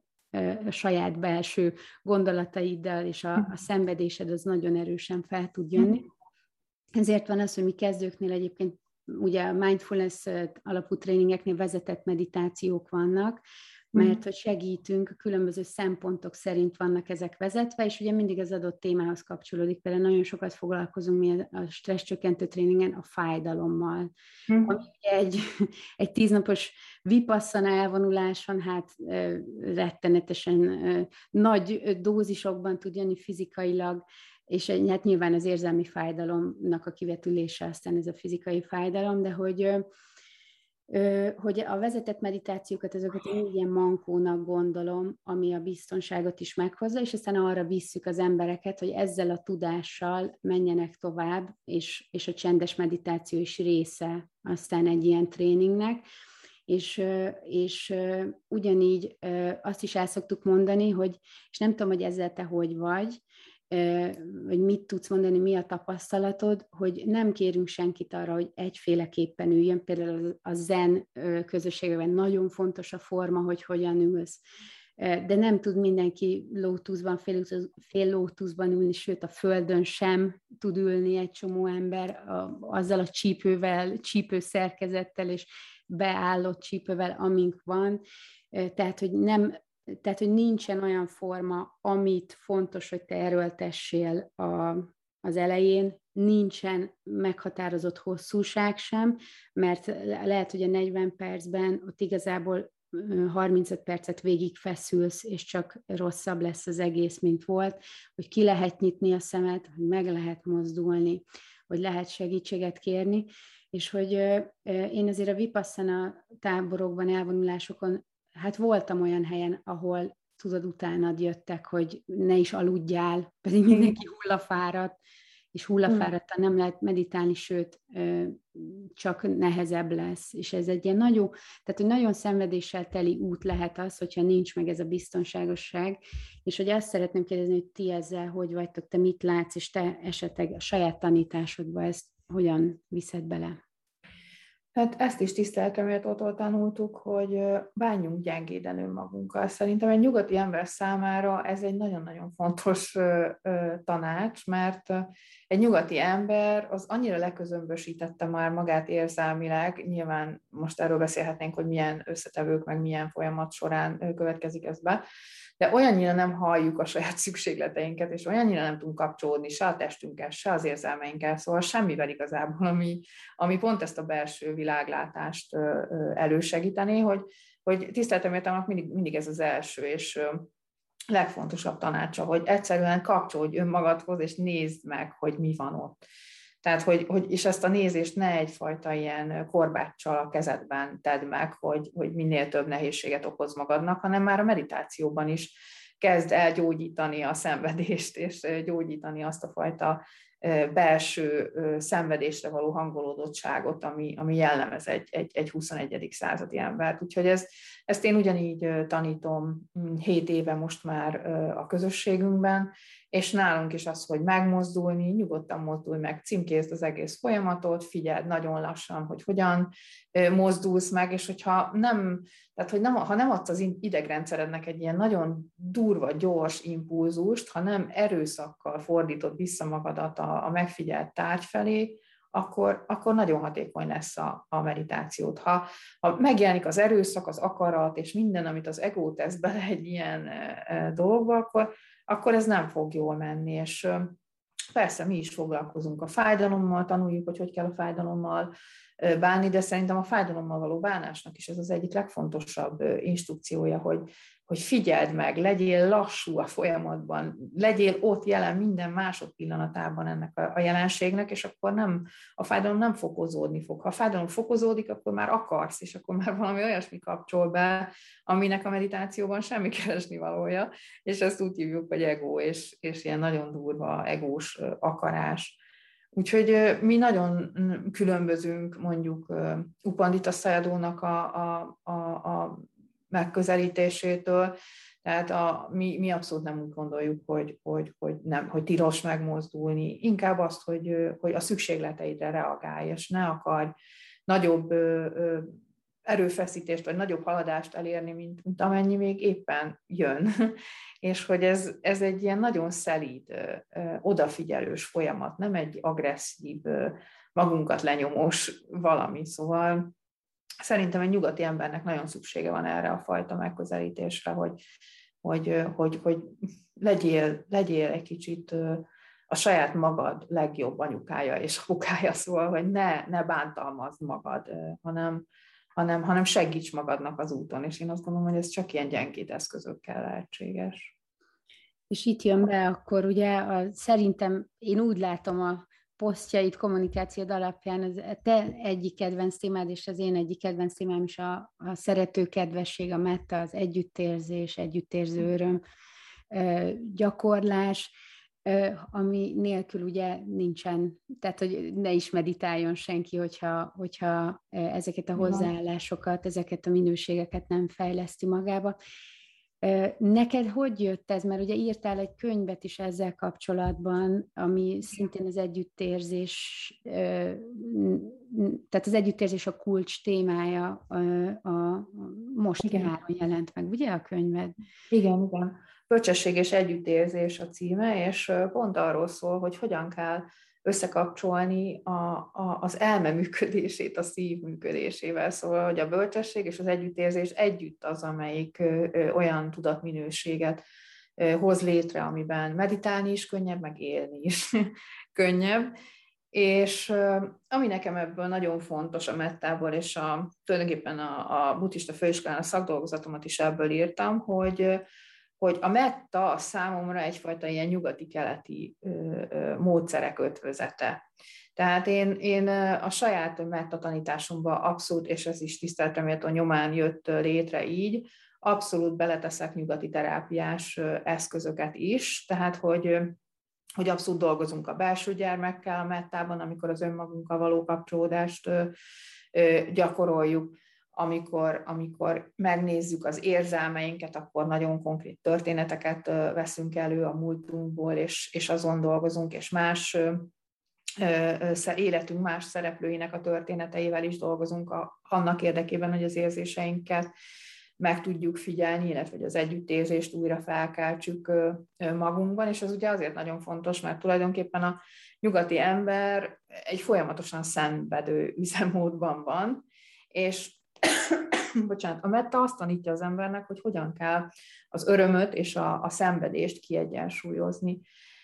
saját belső gondolataiddal, és a, a szenvedésed az nagyon erősen fel tud jönni. Ezért van az, hogy mi kezdőknél egyébként ugye a mindfulness alapú tréningeknél vezetett meditációk vannak, mert mm. hogy segítünk, különböző szempontok szerint vannak ezek vezetve, és ugye mindig az adott témához kapcsolódik. Például nagyon sokat foglalkozunk mi a stresszcsökkentő tréningen a fájdalommal. Mm. Ami egy, [laughs] egy tíznapos vipasszana elvonuláson, hát rettenetesen nagy dózisokban tud jönni fizikailag, és hát nyilván az érzelmi fájdalomnak a kivetülése aztán ez a fizikai fájdalom, de hogy, hogy a vezetett meditációkat, ezeket én ilyen mankónak gondolom, ami a biztonságot is meghozza, és aztán arra visszük az embereket, hogy ezzel a tudással menjenek tovább, és, és a csendes meditáció is része aztán egy ilyen tréningnek, és, és ugyanígy azt is el szoktuk mondani, hogy, és nem tudom, hogy ezzel te hogy vagy, vagy mit tudsz mondani, mi a tapasztalatod, hogy nem kérünk senkit arra, hogy egyféleképpen üljön, például a zen közösségben nagyon fontos a forma, hogy hogyan ülsz, de nem tud mindenki lótuszban, fél, fél lótuszban ülni, sőt a földön sem tud ülni egy csomó ember a, azzal a csípővel, csípő szerkezettel és beállott csípővel, amink van. Tehát, hogy nem tehát, hogy nincsen olyan forma, amit fontos, hogy te erőltessél a, az elején, nincsen meghatározott hosszúság sem, mert lehet, hogy a 40 percben ott igazából 35 percet végig feszülsz, és csak rosszabb lesz az egész, mint volt, hogy ki lehet nyitni a szemet, hogy meg lehet mozdulni, hogy lehet segítséget kérni, és hogy én azért a Vipassana táborokban, elvonulásokon hát voltam olyan helyen, ahol tudod, utána jöttek, hogy ne is aludjál, pedig mindenki hullafáradt, és hullafáradtan nem lehet meditálni, sőt, csak nehezebb lesz. És ez egy ilyen nagyon, tehát hogy nagyon szenvedéssel teli út lehet az, hogyha nincs meg ez a biztonságosság, és hogy azt szeretném kérdezni, hogy ti ezzel hogy vagytok, te mit látsz, és te esetleg a saját tanításodba ezt hogyan viszed bele? Hát ezt is tisztelteméltótól tanultuk, hogy bánjunk gyengéden önmagunkkal. Szerintem egy nyugati ember számára ez egy nagyon-nagyon fontos tanács, mert egy nyugati ember az annyira leközömbösítette már magát érzelmileg, nyilván most erről beszélhetnénk, hogy milyen összetevők, meg milyen folyamat során következik ez be, de olyannyira nem halljuk a saját szükségleteinket, és olyannyira nem tudunk kapcsolódni se a testünkkel, se az érzelmeinkkel, szóval semmivel igazából, ami, ami pont ezt a belső világlátást elősegítené, hogy, hogy tiszteltem értelmek mindig, mindig ez az első, és legfontosabb tanácsa, hogy egyszerűen kapcsolódj önmagadhoz, és nézd meg, hogy mi van ott. Tehát, hogy, hogy és ezt a nézést ne egyfajta ilyen korbáccsal a kezedben tedd meg, hogy, hogy minél több nehézséget okoz magadnak, hanem már a meditációban is kezd el gyógyítani a szenvedést, és gyógyítani azt a fajta belső szenvedésre való hangolódottságot, ami, ami jellemez egy, egy, egy 21. századi embert. Úgyhogy ez, ezt én ugyanígy tanítom 7 mm, éve most már a közösségünkben, és nálunk is az, hogy megmozdulni, nyugodtan mozdulj meg, címkézd az egész folyamatot, figyeld nagyon lassan, hogy hogyan mozdulsz meg, és hogyha nem, tehát hogy nem, ha nem adsz az idegrendszerednek egy ilyen nagyon durva, gyors impulzust, ha nem erőszakkal fordítod vissza magadat a, a megfigyelt tárgy felé, akkor, akkor nagyon hatékony lesz a, a meditációt. Ha, ha megjelenik az erőszak, az akarat, és minden, amit az ego tesz bele egy ilyen e, dologba, akkor, akkor ez nem fog jól menni, és persze mi is foglalkozunk a fájdalommal, tanuljuk, hogy hogy kell a fájdalommal bánni, de szerintem a fájdalommal való bánásnak is ez az egyik legfontosabb instrukciója, hogy, hogy figyeld meg, legyél lassú a folyamatban, legyél ott jelen minden másodpillanatában ennek a, a jelenségnek, és akkor nem, a fájdalom nem fokozódni fog. Ha a fájdalom fokozódik, akkor már akarsz, és akkor már valami olyasmi kapcsol be, aminek a meditációban semmi keresni valója, és ezt úgy hívjuk, hogy ego, és, és ilyen nagyon durva egós akarás. Úgyhogy mi nagyon különbözünk mondjuk Upandita Szajadónak a, a, a, a megközelítésétől, tehát a, mi, mi abszolút nem úgy gondoljuk, hogy, hogy, hogy, nem, hogy tilos megmozdulni, inkább azt, hogy, hogy a szükségleteidre reagálj, és ne akarj nagyobb erőfeszítést, vagy nagyobb haladást elérni, mint, mint amennyi még éppen jön. [laughs] és hogy ez, ez egy ilyen nagyon szelíd, odafigyelős folyamat, nem egy agresszív, magunkat lenyomós valami. Szóval szerintem egy nyugati embernek nagyon szüksége van erre a fajta megközelítésre, hogy, hogy, hogy, hogy legyél, legyél egy kicsit a saját magad legjobb anyukája és apukája, szóval, hogy ne, ne bántalmazd magad, hanem, hanem, hanem segíts magadnak az úton, és én azt gondolom, hogy ez csak ilyen gyengét eszközökkel lehetséges. És itt jön be akkor ugye, a, szerintem én úgy látom a posztjait, kommunikációd alapján az te egyik kedvenc témád, és az én egyik kedvenc témám is a, a szerető kedvesség, a metta, az együttérzés, együttérző öröm, gyakorlás, ami nélkül ugye nincsen, tehát hogy ne is meditáljon senki, hogyha, hogyha ezeket a hozzáállásokat, ezeket a minőségeket nem fejleszti magába. Neked hogy jött ez? Mert ugye írtál egy könyvet is ezzel kapcsolatban, ami szintén az együttérzés, tehát az együttérzés a kulcs témája a, a, most igen. nyáron jelent meg, ugye a könyved? Igen, igen. Bölcsesség és együttérzés a címe, és pont arról szól, hogy hogyan kell összekapcsolni a, a, az elme működését a szív működésével. Szóval, hogy a bölcsesség és az együttérzés együtt az, amelyik olyan tudatminőséget hoz létre, amiben meditálni is könnyebb, meg élni is [laughs] könnyebb. És ami nekem ebből nagyon fontos a mettából, és a, tulajdonképpen a, a buddhista főiskolán a szakdolgozatomat is ebből írtam, hogy hogy a metta a számomra egyfajta ilyen nyugati-keleti módszerek ötvözete. Tehát én, én a saját metta tanításomba abszolút, és ez is tiszteltreméltó nyomán jött létre így, abszolút beleteszek nyugati terápiás eszközöket is, tehát hogy hogy abszolút dolgozunk a belső gyermekkel a mettában, amikor az önmagunkkal való kapcsolódást gyakoroljuk amikor, amikor megnézzük az érzelmeinket, akkor nagyon konkrét történeteket veszünk elő a múltunkból, és, és azon dolgozunk, és más életünk más szereplőinek a történeteivel is dolgozunk a, annak érdekében, hogy az érzéseinket meg tudjuk figyelni, illetve hogy az együttérzést újra felkeltsük magunkban, és ez ugye azért nagyon fontos, mert tulajdonképpen a nyugati ember egy folyamatosan szenvedő üzemmódban van, és [coughs] bocsánat, a metta azt tanítja az embernek, hogy hogyan kell az örömöt és a, a szenvedést kiegyensúlyozni.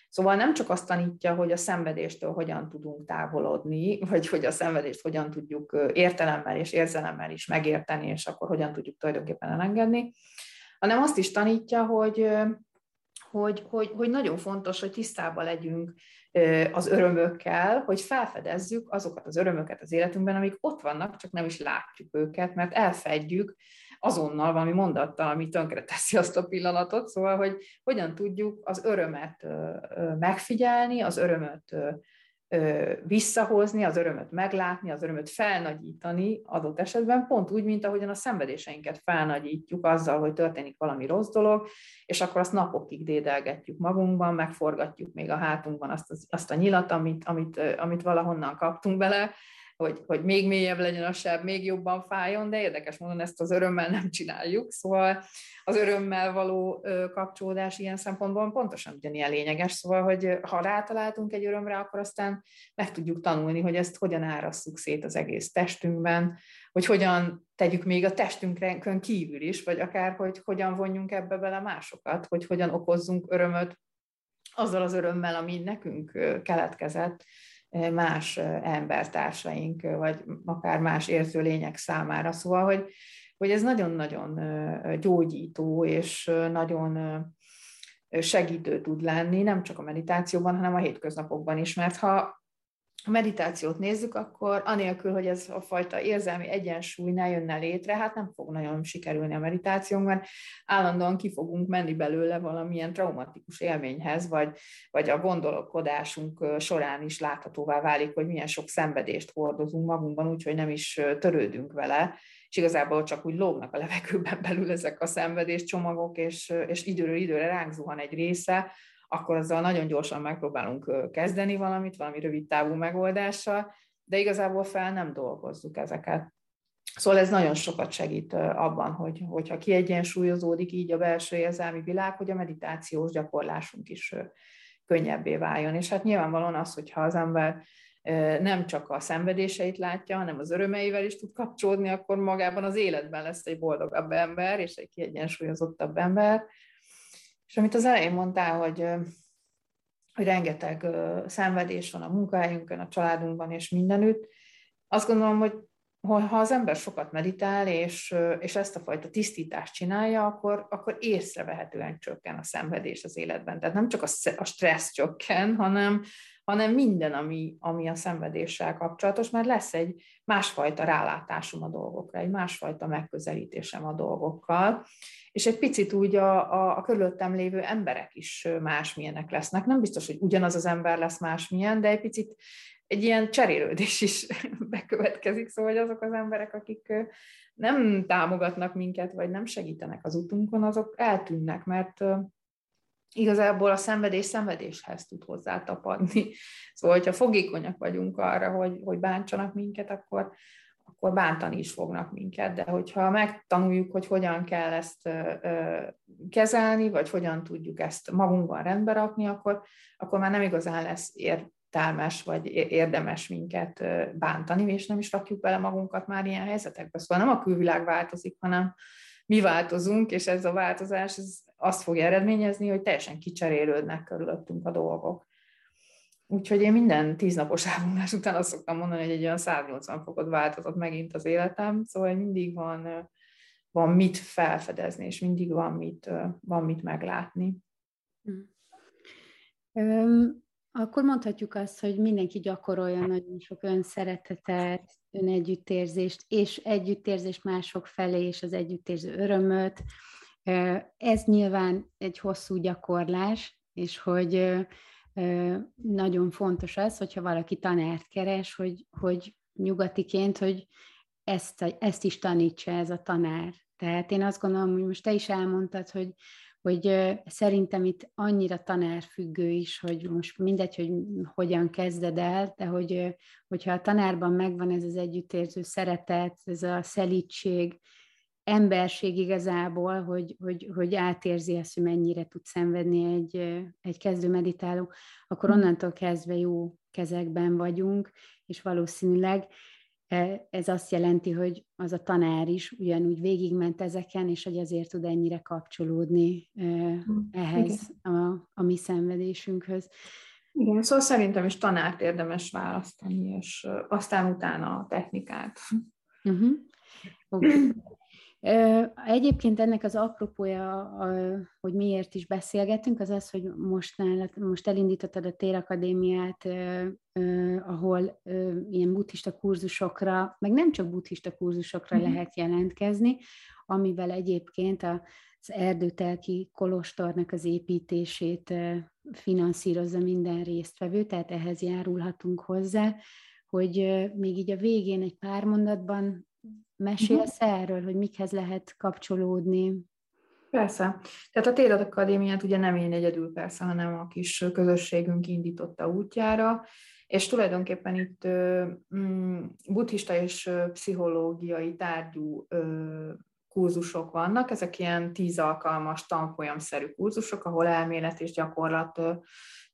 Szóval nem csak azt tanítja, hogy a szenvedéstől hogyan tudunk távolodni, vagy hogy a szenvedést hogyan tudjuk értelemmel és érzelemmel is megérteni, és akkor hogyan tudjuk tulajdonképpen elengedni, hanem azt is tanítja, hogy, hogy, hogy, hogy nagyon fontos, hogy tisztában legyünk az örömökkel, hogy felfedezzük azokat az örömöket az életünkben, amik ott vannak, csak nem is látjuk őket, mert elfedjük azonnal valami mondattal, ami tönkre teszi azt a pillanatot, szóval, hogy hogyan tudjuk az örömet megfigyelni, az örömöt visszahozni, az örömöt meglátni, az örömöt felnagyítani adott esetben, pont úgy, mint ahogyan a szenvedéseinket felnagyítjuk azzal, hogy történik valami rossz dolog, és akkor azt napokig dédelgetjük magunkban, megforgatjuk még a hátunkban azt, az, azt a nyilat, amit, amit, amit valahonnan kaptunk bele, hogy, hogy még mélyebb legyen a seb, még jobban fájjon, de érdekes módon ezt az örömmel nem csináljuk, szóval az örömmel való kapcsolódás ilyen szempontból pontosan ugyanilyen lényeges, szóval, hogy ha rátaláltunk egy örömre, akkor aztán meg tudjuk tanulni, hogy ezt hogyan árasszuk szét az egész testünkben, hogy hogyan tegyük még a testünkön kívül is, vagy akár, hogy hogyan vonjunk ebbe bele másokat, hogy hogyan okozzunk örömöt azzal az örömmel, ami nekünk keletkezett, más embertársaink, vagy akár más érző lények számára. Szóval, hogy, hogy ez nagyon-nagyon gyógyító és nagyon segítő tud lenni, nem csak a meditációban, hanem a hétköznapokban is, mert ha a meditációt nézzük, akkor anélkül, hogy ez a fajta érzelmi egyensúly ne jönne létre, hát nem fog nagyon sikerülni a meditációnk, mert állandóan ki fogunk menni belőle valamilyen traumatikus élményhez, vagy, vagy a gondolkodásunk során is láthatóvá válik, hogy milyen sok szenvedést hordozunk magunkban, úgyhogy nem is törődünk vele, és igazából csak úgy lógnak a levegőben belül ezek a szenvedéscsomagok, és, és időről időre ránk zuhan egy része, akkor azzal nagyon gyorsan megpróbálunk kezdeni valamit, valami rövid távú megoldással, de igazából fel nem dolgozzuk ezeket. Szóval ez nagyon sokat segít abban, hogy, hogyha kiegyensúlyozódik így a belső érzelmi világ, hogy a meditációs gyakorlásunk is könnyebbé váljon. És hát nyilvánvalóan az, hogyha az ember nem csak a szenvedéseit látja, hanem az örömeivel is tud kapcsolódni, akkor magában az életben lesz egy boldogabb ember, és egy kiegyensúlyozottabb ember, és amit az elején mondtál, hogy, hogy rengeteg szenvedés van a munkahelyünkön, a családunkban és mindenütt, azt gondolom, hogy ha az ember sokat meditál, és, és ezt a fajta tisztítást csinálja, akkor, akkor észrevehetően csökken a szenvedés az életben. Tehát nem csak a, stressz csökken, hanem, hanem minden, ami, ami a szenvedéssel kapcsolatos, mert lesz egy másfajta rálátásom a dolgokra, egy másfajta megközelítésem a dolgokkal, és egy picit úgy a, a, a körülöttem lévő emberek is másmilyenek lesznek. Nem biztos, hogy ugyanaz az ember lesz másmilyen, de egy picit egy ilyen cserélődés is [laughs] bekövetkezik, szóval hogy azok az emberek, akik nem támogatnak minket, vagy nem segítenek az utunkon, azok eltűnnek, mert igazából a szenvedés szenvedéshez tud hozzátapadni. [laughs] Szóval, hogyha fogékonyak vagyunk arra, hogy, hogy bántsanak minket, akkor, akkor bántani is fognak minket, de hogyha megtanuljuk, hogy hogyan kell ezt kezelni, vagy hogyan tudjuk ezt magunkban rendbe rakni, akkor, akkor már nem igazán lesz értelmes, vagy érdemes minket bántani, és nem is rakjuk bele magunkat már ilyen helyzetekbe. Szóval nem a külvilág változik, hanem mi változunk, és ez a változás ez azt fogja eredményezni, hogy teljesen kicserélődnek körülöttünk a dolgok. Úgyhogy én minden tíznapos elvonás után azt szoktam mondani, hogy egy olyan 180 fokot változott megint az életem, szóval mindig van, van mit felfedezni, és mindig van mit, van mit meglátni. Um, akkor mondhatjuk azt, hogy mindenki gyakorolja nagyon sok önszeretetet, önegyüttérzést, és együttérzést mások felé, és az együttérző örömöt. Ez nyilván egy hosszú gyakorlás, és hogy nagyon fontos az, hogyha valaki tanárt keres, hogy, hogy nyugatiként, hogy ezt, ezt is tanítsa ez a tanár. Tehát én azt gondolom, hogy most te is elmondtad, hogy, hogy szerintem itt annyira tanárfüggő is, hogy most mindegy, hogy hogyan kezded el, de hogy, hogyha a tanárban megvan ez az együttérző szeretet, ez a szelítség, emberség igazából, hogy, hogy, hogy átérzi ezt, hogy mennyire tud szenvedni egy, egy kezdő meditáló, akkor hm. onnantól kezdve jó kezekben vagyunk, és valószínűleg e, ez azt jelenti, hogy az a tanár is ugyanúgy végigment ezeken, és hogy azért tud ennyire kapcsolódni e, hm, ehhez a, a mi szenvedésünkhöz. Igen, szóval szerintem is tanárt érdemes választani, és aztán utána a technikát. [clears throat] Uh-huh. Okay. Egyébként ennek az apropója, hogy miért is beszélgetünk, az az, hogy most, most elindítottad a Térakadémiát, ahol ilyen buddhista kurzusokra, meg nem csak buddhista kurzusokra uh-huh. lehet jelentkezni, amivel egyébként az erdőtelki kolostornak az építését finanszírozza minden résztvevő, tehát ehhez járulhatunk hozzá, hogy még így a végén egy pár mondatban Mesélsz uh-huh. erről, hogy mikhez lehet kapcsolódni? Persze. Tehát a Térat Akadémiát ugye nem én egyedül persze, hanem a kis közösségünk indította útjára, és tulajdonképpen itt mm, buddhista és pszichológiai tárgyú kurzusok vannak, ezek ilyen tíz alkalmas tanfolyamszerű kurzusok, ahol elmélet és gyakorlat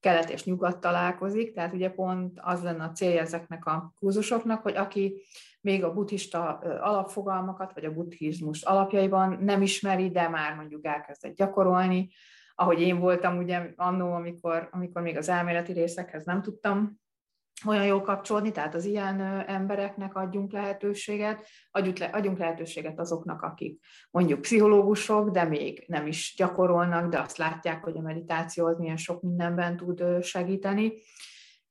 kelet és nyugat találkozik, tehát ugye pont az lenne a célja ezeknek a kurzusoknak, hogy aki még a buddhista alapfogalmakat, vagy a buddhizmus alapjaiban nem ismeri, de már mondjuk elkezdett gyakorolni, ahogy én voltam ugye annó, amikor, amikor még az elméleti részekhez nem tudtam olyan jól kapcsolódni, tehát az ilyen embereknek adjunk lehetőséget, adjunk, adjunk lehetőséget azoknak, akik mondjuk pszichológusok, de még nem is gyakorolnak, de azt látják, hogy a meditáció az milyen sok mindenben tud segíteni.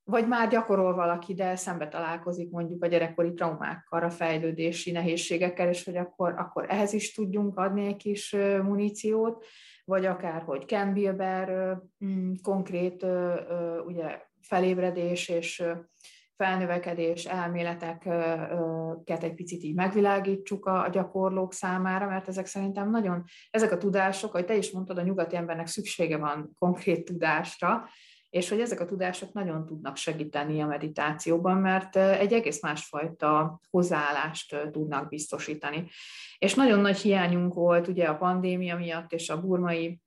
Vagy már gyakorol valaki, de szembe találkozik mondjuk a gyerekkori traumákkal, a fejlődési nehézségekkel, és hogy akkor, akkor ehhez is tudjunk adni egy kis muníciót, vagy akár, hogy Ken Bilber mm, konkrét ugye felébredés és felnövekedés elméleteket egy picit így megvilágítsuk a gyakorlók számára, mert ezek szerintem nagyon, ezek a tudások, ahogy te is mondtad, a nyugati embernek szüksége van konkrét tudásra, és hogy ezek a tudások nagyon tudnak segíteni a meditációban, mert egy egész másfajta hozzáállást tudnak biztosítani. És nagyon nagy hiányunk volt ugye a pandémia miatt és a burmai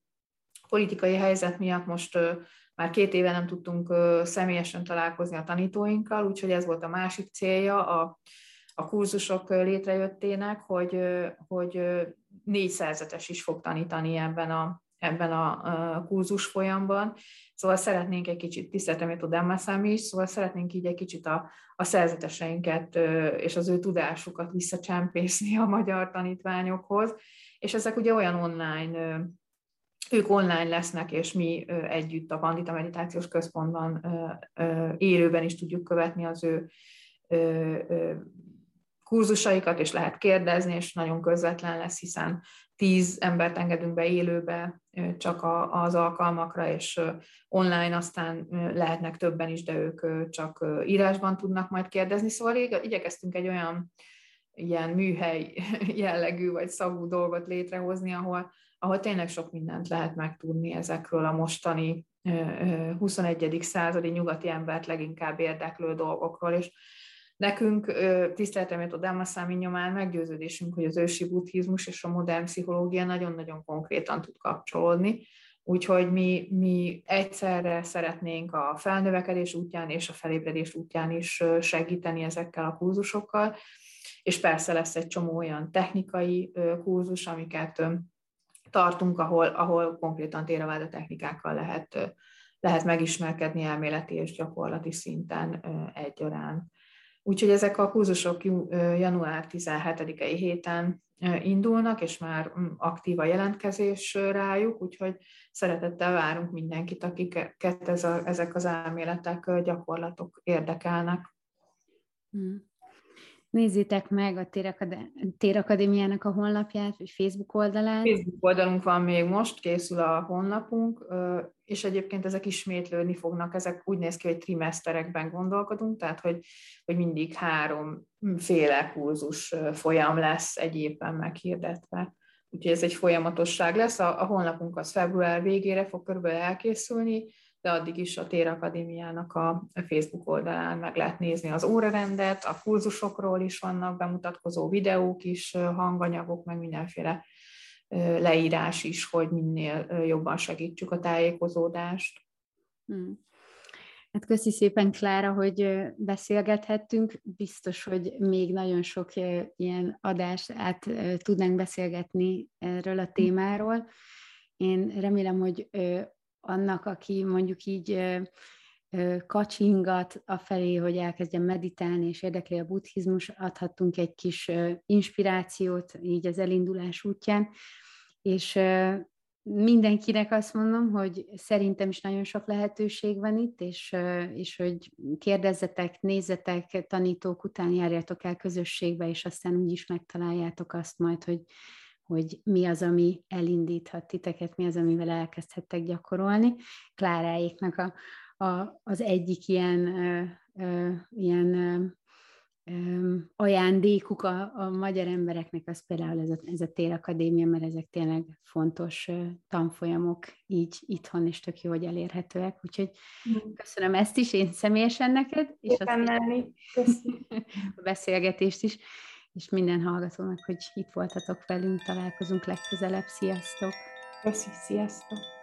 politikai helyzet miatt most már két éve nem tudtunk személyesen találkozni a tanítóinkkal, úgyhogy ez volt a másik célja a, a kurzusok létrejöttének, hogy, hogy négy szerzetes is fog tanítani ebben a, ebben a kurzus folyamban. Szóval szeretnénk egy kicsit, tiszteltem a Dhammasam is, szóval szeretnénk így egy kicsit a, a szerzeteseinket és az ő tudásukat visszacsempészni a magyar tanítványokhoz, és ezek ugye olyan online ők online lesznek, és mi együtt a Bandita Meditációs Központban élőben is tudjuk követni az ő kurzusaikat, és lehet kérdezni, és nagyon közvetlen lesz, hiszen tíz embert engedünk be élőbe csak az alkalmakra, és online aztán lehetnek többen is, de ők csak írásban tudnak majd kérdezni. Szóval igyekeztünk egy olyan ilyen műhely [laughs] jellegű vagy szagú dolgot létrehozni, ahol ahol tényleg sok mindent lehet megtudni ezekről a mostani 21. századi nyugati embert leginkább érdeklő dolgokról, és nekünk tiszteletem a Dhammaszámi nyomán meggyőződésünk, hogy az ősi buddhizmus és a modern pszichológia nagyon-nagyon konkrétan tud kapcsolódni, Úgyhogy mi, mi egyszerre szeretnénk a felnövekedés útján és a felébredés útján is segíteni ezekkel a kurzusokkal, és persze lesz egy csomó olyan technikai kurzus, amiket tartunk, ahol, ahol konkrétan téraváda technikákkal lehet, lehet megismerkedni elméleti és gyakorlati szinten egyaránt. Úgyhogy ezek a kurzusok január 17-i héten indulnak, és már mm, aktív a jelentkezés rájuk, úgyhogy szeretettel várunk mindenkit, akiket ez a, ezek az elméletek, gyakorlatok érdekelnek. Nézzétek meg a Térakadémiának a honlapját, vagy Facebook oldalát. Facebook oldalunk van még most, készül a honlapunk, és egyébként ezek ismétlődni fognak, ezek úgy néz ki, hogy trimeszterekben gondolkodunk, tehát hogy, hogy mindig háromféle kurzus folyam lesz egy évben meghirdetve. Úgyhogy ez egy folyamatosság lesz. A, a honlapunk az február végére fog körülbelül elkészülni, de addig is a Tér Akadémiának a Facebook oldalán meg lehet nézni az órarendet, a kurzusokról is vannak bemutatkozó videók is, hanganyagok, meg mindenféle leírás is, hogy minél jobban segítsük a tájékozódást. Hmm. Hát köszi szépen, Klára, hogy beszélgethettünk. Biztos, hogy még nagyon sok ilyen adást át tudnánk beszélgetni erről a témáról. Én remélem, hogy annak, aki mondjuk így kacsingat afelé, hogy elkezdjen meditálni, és érdekli a buddhizmus, adhattunk egy kis inspirációt így az elindulás útján, és mindenkinek azt mondom, hogy szerintem is nagyon sok lehetőség van itt, és, és hogy kérdezzetek, nézzetek, tanítók után járjátok el közösségbe, és aztán úgy is megtaláljátok azt majd, hogy hogy mi az, ami elindíthat titeket, mi az, amivel elkezdhettek gyakorolni. Kláráéknak a, a, az egyik ilyen, ö, ö, ilyen ö, ajándékuk a, a magyar embereknek az például ez a, ez a télakadémia, mert ezek tényleg fontos tanfolyamok így itthon, és tök jó, hogy elérhetőek. Úgyhogy mm. köszönöm ezt is, én személyesen neked, és azt [laughs] a beszélgetést is és minden hallgatónak, hogy itt voltatok velünk, találkozunk legközelebb. Sziasztok! Köszi, sziasztok!